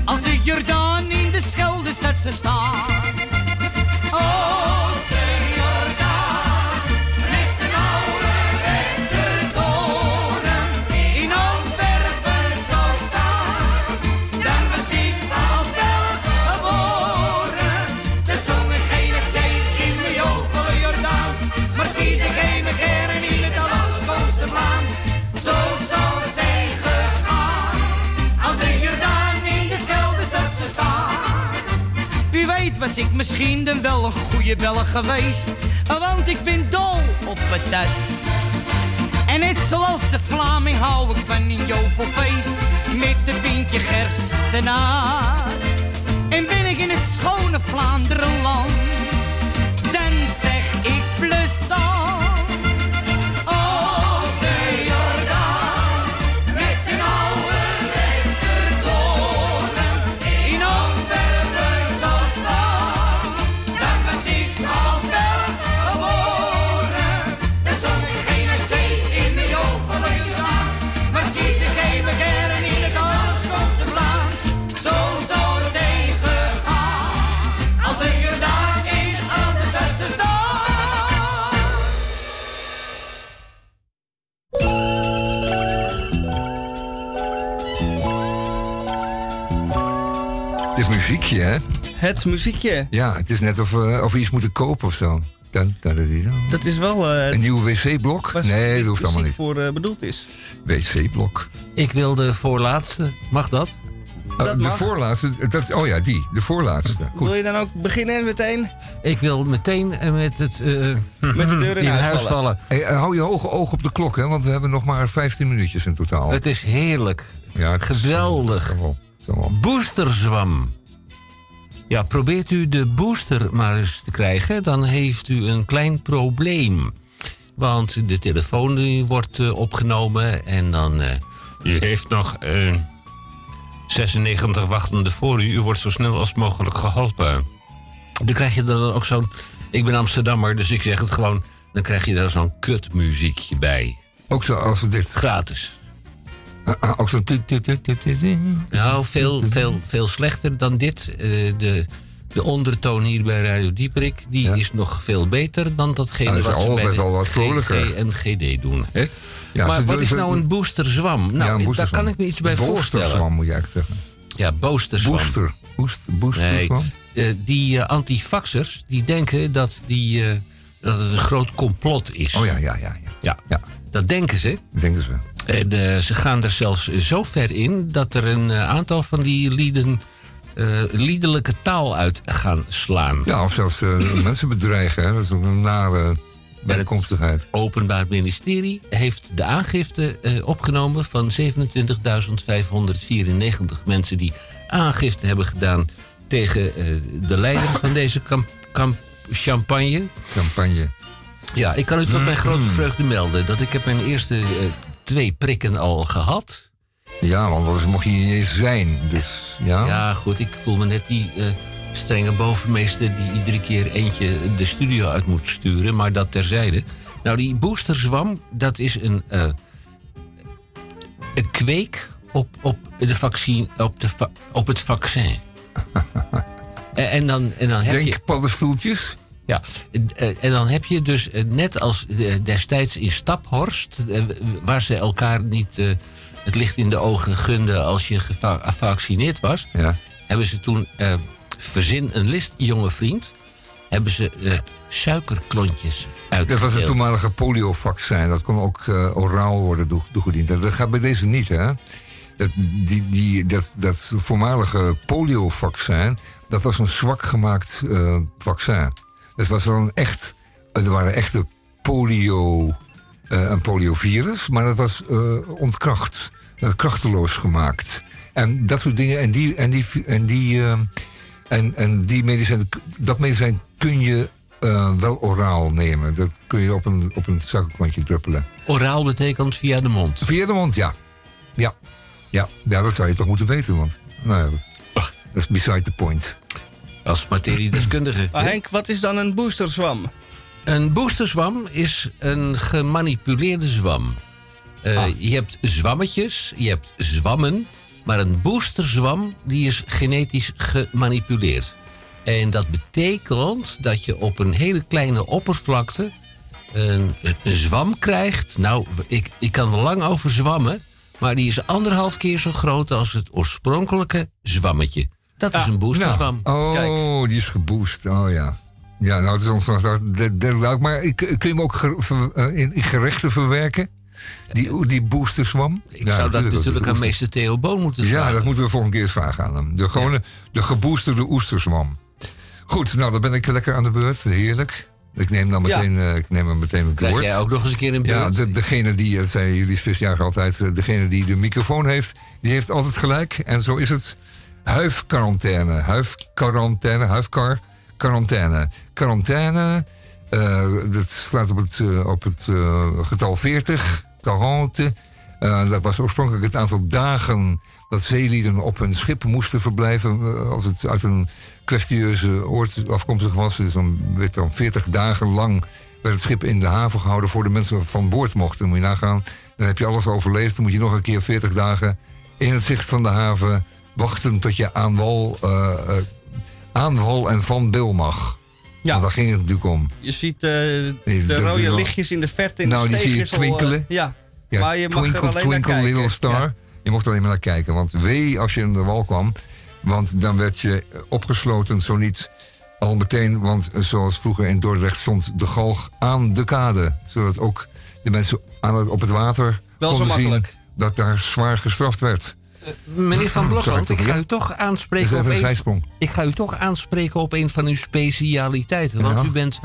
als de Jordaan in de Scheldestad zou staan. Als was ik misschien dan wel een goede Belg geweest. Want ik ben dol op patat. En net zoals de Vlaming hou ik van een jovelfeest. Met een pintje gerstenaar. En ben ik in het schone Vlaanderenland. Muziekje, hè? Het muziekje. Ja, het is net of, of we iets moeten kopen of zo. Dun, dun. Dat is wel... eh, Een nieuw wc-blok? Nee, dat hoeft allemaal niet. voor eh, bedoeld is. Wc-blok. Ik wil de voorlaatste. Mag dat? Oh, de voorlaatste, dat, oh ja, die. De voorlaatste. Goed. Wil je dan ook beginnen meteen? Ik wil meteen eh, met het... eh, Met de deur in huis vallen. Hey, hou je ogen oog op de klok, hè? Want we hebben nog maar 15 minuutjes in totaal. Het is heerlijk. Ja, het is- Geweldig. Zo wel. Boosterzwam. Ja, probeert u de booster maar eens te krijgen, dan heeft u een klein probleem. Want de telefoon die wordt eh, opgenomen en dan... eh, u heeft nog eh, 96 wachtende voor u. U wordt zo snel als mogelijk geholpen. Dan krijg je dan ook zo'n... Ik ben Amsterdammer, dus ik zeg het gewoon... Dan krijg je daar zo'n kutmuziekje bij. Ook zo als dit. Gratis. Ook. Nou, veel, veel, veel slechter dan dit. Eh, de, de ondertoon hier bij Radio Dieperik... die is nog veel beter dan datgene is wat ze bij de wat en GD doen. Hè? Ja, maar wat is nou een boosterzwam? Nou, Ja, een daar kan ik me iets bij voorstellen. Boosterzwam moet je eigenlijk zeggen. Ja, boosterzwam. Booster. Boost, boosterzwam? Nee, eh, die eh, antifaxers die denken dat, die, dat het een groot complot is. Oh ja, ja, ja. ja. Ja, dat denken ze. Denken ze. En eh, ze gaan er zelfs zo ver in dat er een eh, aantal van die lieden eh, liederlijke taal uit gaan slaan. Ja, of zelfs mensen bedreigen, hè? Dat is een nare bijkomstigheid. Openbaar Ministerie heeft de aangifte opgenomen van 27.594 mensen die aangifte hebben gedaan tegen de leider van deze kamp, kamp- champagne. Campagne. Ja, ik kan u tot mijn grote vreugde melden dat ik heb mijn eerste eh, twee prikken al gehad. Ja, want anders mocht je niet eens zijn. Dus ja. Ja, goed, ik voel me net die eh, strenge bovenmeester die iedere keer eentje de studio uit moet sturen, maar dat terzijde. Nou, die boosterzwam, dat is een, eh, een kweek op, op, de vaccin, op, de va- op het vaccin. en, en dan, en dan heb je... Denk paddenstoeltjes. Ja, eh, en dan heb je dus eh, net als eh, destijds in Staphorst, waar ze elkaar niet het licht in de ogen gunden als je geva- gevaccineerd was, Ja. hebben ze toen verzin een list, jonge vriend, hebben ze suikerklontjes Dat was het toenmalige poliovaccin. Dat kon ook oraal worden toe- toegediend. Dat gaat bij deze niet, hè? Dat, die, die, dat, dat voormalige poliovaccin, dat was een zwak gemaakt vaccin. Dat was wel een echt, er waren echte polio, eh, een poliovirus, maar dat was eh, ontkracht, eh, krachteloos gemaakt. En dat soort dingen, en die, en die, en die, en, en die medicijn, dat medicijn kun je wel oraal nemen. Dat kun je op een, op een druppelen. Oraal betekent via de mond. Via de mond, ja. Ja, ja. ja dat zou je toch moeten weten, want nou, ja, dat is beside the point. Als materiedeskundige. Maar Henk, wat is dan een boosterzwam? Een boosterzwam is een gemanipuleerde zwam. Eh, Je hebt zwammetjes, je hebt zwammen. Maar een boosterzwam die is genetisch gemanipuleerd. En dat betekent dat je op een hele kleine oppervlakte een, een, een zwam krijgt. Nou, ik, ik kan er lang over zwammen. Maar die is anderhalf keer zo groot als het oorspronkelijke zwammetje. Dat is een boosterzwam. Oh, die is geboost. Oh ja. Ja, nou, het is ons nog de- derde luik. Maar ik- kun je hem ook ge- ver- eh, in, in gerechten verwerken? Die, die boosterzwam? Ik zou dat natuurlijk aan meester Theo Boon moeten Ja, vragen. dat moeten we volgende keer eens vragen aan hem. De gewone, de geboosterde oesterzwam. Goed, nou, dan ben ik lekker aan de beurt. Heerlijk. Ik neem dan Ja. meteen, eh, ik neem hem meteen het Krijg woord. jij ook nog eens een keer een Ja, beurt? de, degene die, dat zijn jullie visjager altijd, eh, degene die de microfoon heeft, die heeft altijd gelijk. En zo is het. Huifquarantaine, huifquarantaine, huifkar, quarantaine. Quarantaine, eh, dat slaat op het, eh, op het eh, getal 40, 40. Eh, dat was oorspronkelijk het aantal dagen dat zeelieden op hun schip moesten verblijven. als het uit een kwestieuze oord afkomstig was. Dus dan werd dan 40 dagen lang werd het schip in de haven gehouden voor de mensen van boord mochten. Moet je nagaan. Dan heb je alles overleefd. Dan moet je nog een keer 40 dagen in het zicht van de haven wachten tot je aan wal, eh, eh, aan wal en van bil mag. Ja. Want daar ging het natuurlijk om. Je ziet eh, de rode wel- lichtjes in de verte in nou, de die zie je al, twinkelen. ja. Ja, maar je mag twinkle, er alleen twinkle, naar kijken. little star. Ja. Je mocht er alleen maar naar kijken. Want wee als je in de wal kwam. Want dan werd je opgesloten, zo niet al meteen. Want zoals vroeger in Dordrecht stond de galg aan de kade. Zodat ook de mensen aan het, op het water Wel zo konden zien dat daar zwaar gestraft werd. Meneer Van Blokland, ik ga u toch aanspreken op een ik ga u toch aanspreken op een van uw specialiteiten. Want u bent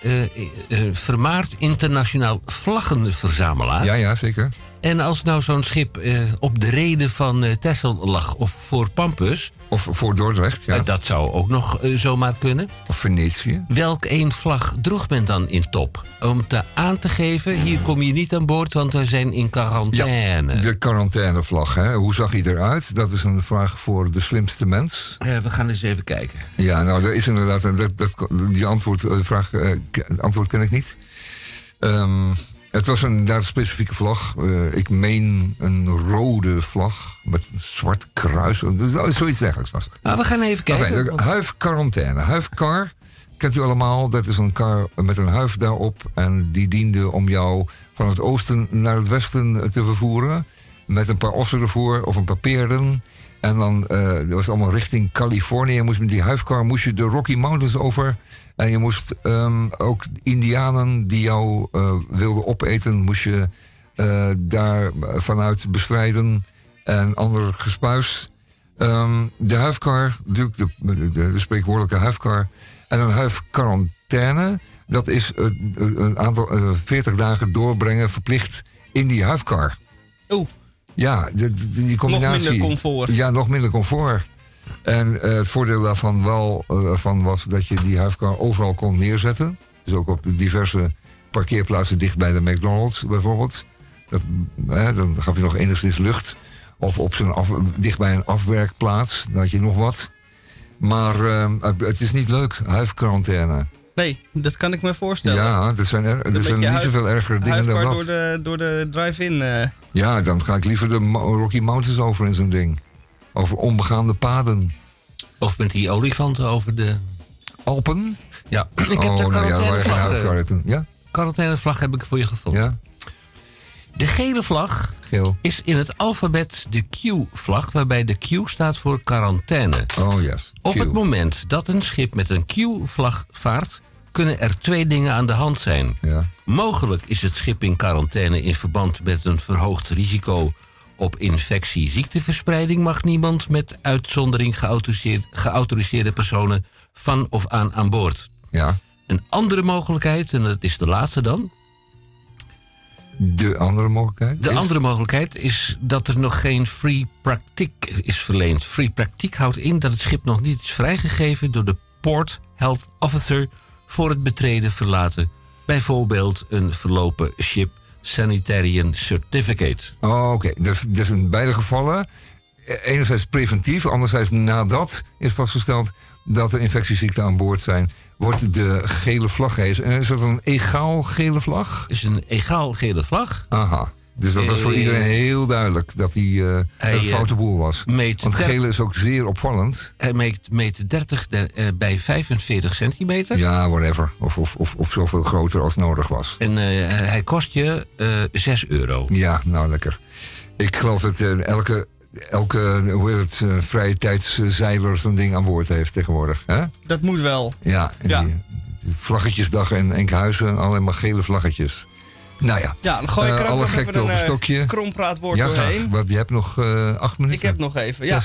eh, eh, eh, vermaard internationaal vlaggenverzamelaar. Ja, ja, zeker. En als nou zo'n schip eh, op de reden van eh Texel lag of voor Pampus... Of voor Dordrecht, ja. dat zou ook nog eh, zomaar kunnen. Of Venetië. Welk één vlag droeg men dan in top? Om te aan te geven, hier kom je niet aan boord, want we zijn in quarantaine. De quarantainevlag, hè? hoe zag hij eruit? Dat is een vraag voor de slimste mens. Eh, we gaan eens even kijken. Ja, nou, er is inderdaad. Dat, dat, die antwoord, eh, vraag, eh, antwoord ken ik niet. Ehm, het was een inderdaad een specifieke vlag. Eh, ik meen een rode vlag met een zwart kruis. Dus, Zoiets dergelijks was het. Nou, we gaan even kijken. Oké, huifquarantaine. Huifkar kent u allemaal. Dat is een kar met een huif daarop. En die diende om jou van het oosten naar het westen te vervoeren. Met een paar ossen ervoor of een paar. En dan eh, dat was allemaal richting Californië. Moest met die huifkar moest je de Rocky Mountains over. En je moest ehm, ook indianen die jou eh, wilden opeten, moest je eh, daar vanuit bestrijden. En ander gespuis. Ehm, de huifkar, de, de, de, de spreekwoordelijke huifkar. En een huifquarantaine, dat is eh, een aantal eh, 40 dagen doorbrengen verplicht in die huifkar. Oeh. Ja, de, die combinatie. minder comfort. Ja, nog minder comfort. En eh, het voordeel daarvan wel eh, van was dat je die huifkar overal kon neerzetten. Dus ook op de diverse parkeerplaatsen dicht bij de McDonald's bijvoorbeeld. Dat, hè, dan gaf je nog enigszins lucht. Of op zijn af, dicht bij een afwerkplaats, dan had je nog wat. Maar eh, het is niet leuk, huifquarantaine. Nee, dat kan ik me voorstellen. Ja, er zijn, er, er zijn niet zoveel ergere dingen dan dat. door de, door de drive-in. Ja, dan ga ik liever de Rocky Mountains over in zo'n ding. Over onbegaande paden. Of met die olifanten over de... Alpen? Ja, ik heb Oh, de nou ja, quarantainevlag. toen. Ja? quarantainevlag heb ik voor je gevonden. Ja? De gele vlag Geel. is in het alfabet de Q-vlag, waarbij de Q staat voor quarantaine. Oh, yes. Op het moment dat een schip met een Q-vlag vaart, kunnen er twee dingen aan de hand zijn. Ja. Mogelijk is het schip in quarantaine in verband met een verhoogd risico op infectie, ziekteverspreiding. Mag niemand met uitzondering geautoriseerd- geautoriseerde personen van of aan aan boord. Ja. Een andere mogelijkheid, en dat is de laatste dan. De andere mogelijkheid? De is- andere mogelijkheid is dat er nog geen free practiek is verleend. Free practiek houdt in dat het schip nog niet is vrijgegeven door de Port Health Officer voor het betreden verlaten. Bijvoorbeeld een verlopen ship sanitarian certificate. Oh, oké. Dus, dus in beide gevallen, eh, enerzijds preventief, anderzijds nadat is vastgesteld dat er infectieziekten aan boord zijn, wordt de gele vlag gehezen. En is dat een egaal gele vlag? is een egaal gele vlag. Aha. Dus dat was voor Eh, iedereen heel duidelijk dat hij eh, hij, een foute eh, boel was. meet Want dert- gele is ook zeer opvallend. Hij meet, meet 30 der- eh, bij 45 centimeter. Ja, whatever. Of, of, of, of zoveel groter als nodig was. En eh, hij kost je eh 6 euro. Ja, nou lekker. Ik geloof dat elke, elke hoe heet het, eh, vrije tijdszeiler zo'n ding aan boord heeft tegenwoordig. Hè? Dat moet wel. Ja, en Ja. Die, die vlaggetjesdag in Enkhuizen, alleen maar gele vlaggetjes. Nou ja, Ja, dan gooi ik Eh, er ook alle nog even een een eh, stokje. krompraatwoord ja, doorheen. graag. Je hebt nog eh, acht minuten. Ik heb nog even, ja.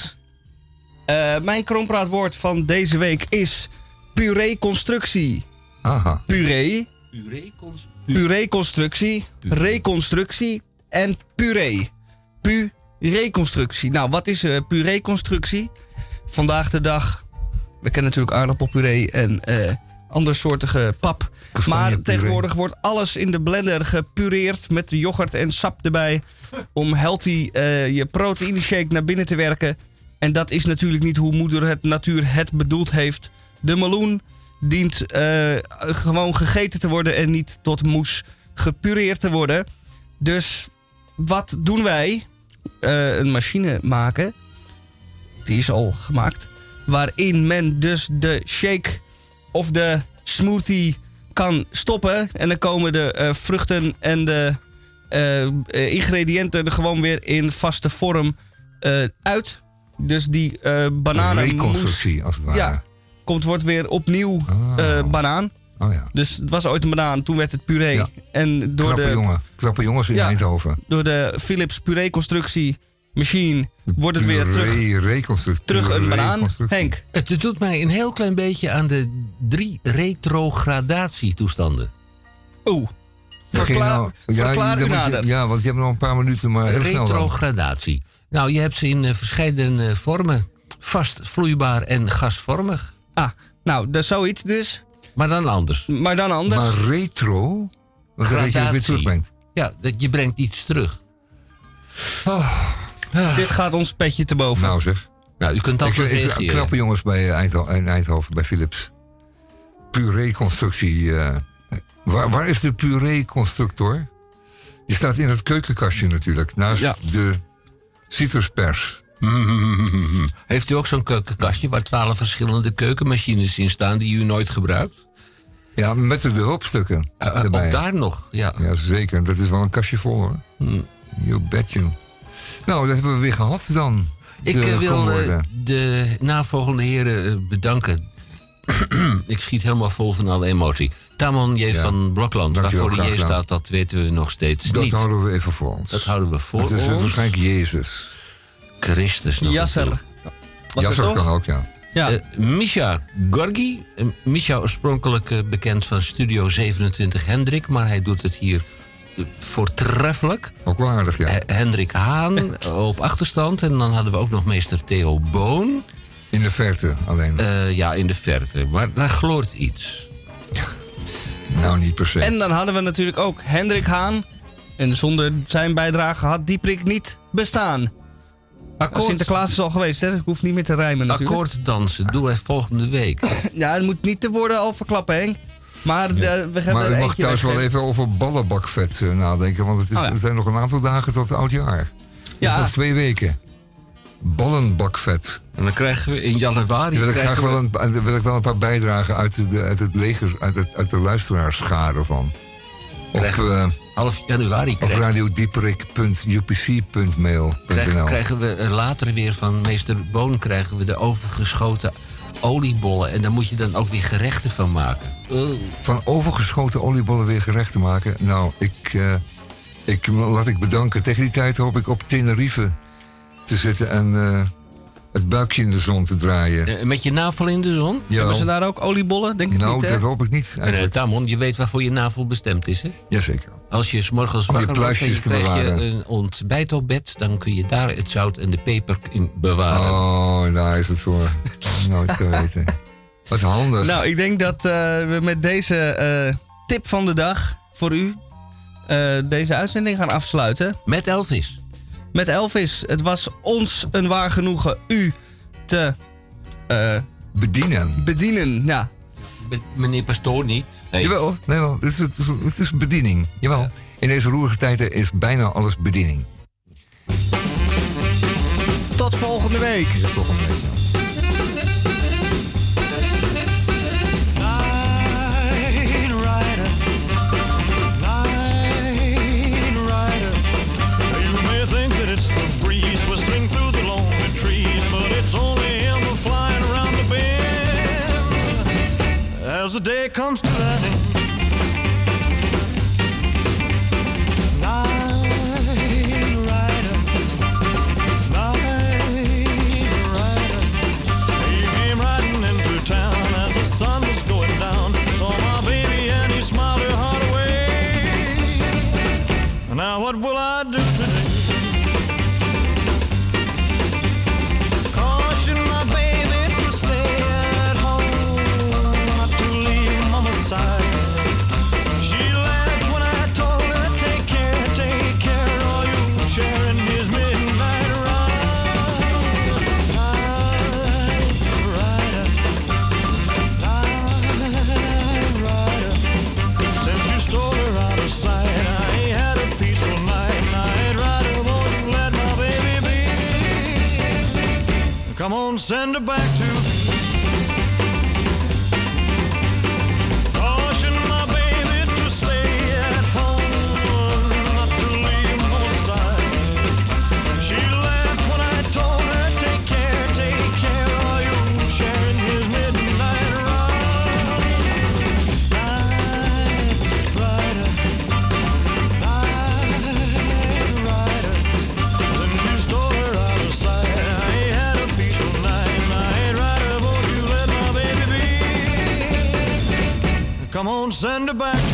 Eh, mijn krompraatwoord van deze week is puree-constructie. Aha. Puree, puree-constructie, reconstructie en puree. Puree-constructie. Nou, wat is uh, puree-constructie? Vandaag de dag, we kennen natuurlijk aardappelpuree en eh andersoortige pap. Maar tegenwoordig wordt alles in de blender gepureerd met yoghurt en sap erbij. Om healthy eh, je proteïne shake naar binnen te werken. En dat is natuurlijk niet hoe moeder het natuur het bedoeld heeft. De meloen dient eh, gewoon gegeten te worden en niet tot moes gepureerd te worden. Dus wat doen wij? Eh, een machine maken. Die is al gemaakt. Waarin men dus de shake of de smoothie kan stoppen. En dan komen de eh, vruchten en de eh, eh, ingrediënten er gewoon weer in vaste vorm uit. Dus die bananen. reconstructie, als het ware. Ja, komt, wordt weer opnieuw eh, banaan. Oh ja. Dus het was ooit een banaan, toen werd het puree. En door Knappe de, jongen. Knappe jongens in Ja. Eindhoven. door de Philips puree-constructie machine wordt het weer terug, reconstructie. terug een banaan. Henk, Het doet mij een heel klein beetje aan de drie retrogradatietoestanden. Oeh. Verklaar, nou- ja, verklaar u je- nader. ja, want je hebt nog een paar minuten, maar heel snel dan. Retrogradatie. Nou, je hebt ze in eh, verschillende vormen. Vast, vloeibaar en gasvormig. Ah, nou, dat is zoiets dus. Maar dan anders. Maar dan anders. Maar retro? Weet je het weer terugbrengt. Ja, dat, je brengt iets terug. Dit gaat ons petje te boven. Nou zeg. Nou, u kunt Ik, altijd ik, reageren. knappe jongens bij eh, Eindhoven, in Eindhoven bij Philips. Puree-constructie. eh, waar, waar is de puree-constructor? Die staat in het keukenkastje natuurlijk. Naast Ja. de citruspers. Heeft u ook zo'n keukenkastje waar twaalf verschillende keukenmachines in staan die u nooit gebruikt? Ja, met de hulpstukken Eh, erbij. ook daar nog, ja. Ja, zeker. Dat is wel een kastje vol hoor. You bet you. Nou, dat hebben we weer gehad dan. Ik De eh, wil de navolgende heren eh, bedanken. ik schiet helemaal vol van alle emotie. Tamon J. Ja. van Blokland, waarvoor de J staat, dat weten we nog steeds Dat niet. houden we even voor ons. Dat houden we voor Het is eh, ons. waarschijnlijk Jezus. Christus nog Jasser. natuurlijk. Was het Jasser toch? kan ook, ja. Ja. Eh, Misha Gorgi. Eh, Misha oorspronkelijk bekend van Studio 27 Hendrik, maar hij doet het hier voortreffelijk. Ook wel aardig, ja. Hendrik Haan op achterstand. En dan hadden we ook nog meester Theo Boon. In de verte alleen. Eh, ja, in de verte. Maar daar gloort iets. nou, niet per se. En dan hadden we natuurlijk ook Hendrik Haan. En zonder zijn bijdrage had Dieprik niet bestaan. Akkoord. Sinterklaas is al geweest, hè? Ik hoef niet meer te rijmen natuurlijk. Akkoorddansen, doe het volgende week. Ja, het moet niet de woorden al verklappen, Henk. Maar eh, we hebben Maar er u mag thuis wel even over ballenbakvet eh, nadenken. Want het is, Oh ja. er zijn nog een aantal dagen tot oudjaar. Ja. Ja. Nog twee weken. Ballenbakvet. En dan krijgen we in januari... Daar wil ik graag krijgen wel we- een, wil ik wel een paar bijdragen uit de, uit het leger, uit, het, uit de luisteraarschade van. Op, Krijgen eh, half januari op krijgen, radiodieperik.upc.mail.nl. krijgen, krijgen we later weer van meester Boon krijgen we de overgeschoten oliebollen. En daar moet je dan ook weer gerechten van maken. Van overgeschoten oliebollen weer gerecht te maken. Nou, ik, eh, ik, laat ik bedanken. Tegen die tijd hoop ik op Tenerife te zitten en eh, het buikje in de zon te draaien. Eh, Met je navel in de zon? Ja. Hebben ze daar ook oliebollen? Denk ik nou, niet, hè? dat hoop ik niet. En eh, Eigenlijk. Tamon, je weet waarvoor je navel bestemd is, hè? Jazeker. Als je 's morgens Om je wakker wordt en je krijgt je een ontbijt op bed... dan kun je daar het zout en de peper in bewaren. Oh, daar is het voor. Nooit geweten. Wat handig. Nou, ik denk dat eh, we met deze eh, tip van de dag voor u eh, deze uitzending gaan afsluiten. Met Elvis. Met Elvis. Het was ons een waar genoegen u te eh, Bedienen. bedienen. Ja. Meneer Pastoor niet. Nee. Jawel, nee, wel. Het, is, het, is, het is bediening. Jawel. In deze roerige tijden is bijna alles bediening. Tot volgende week. Tot volgende week. As the day comes to an end. On, send her back send her back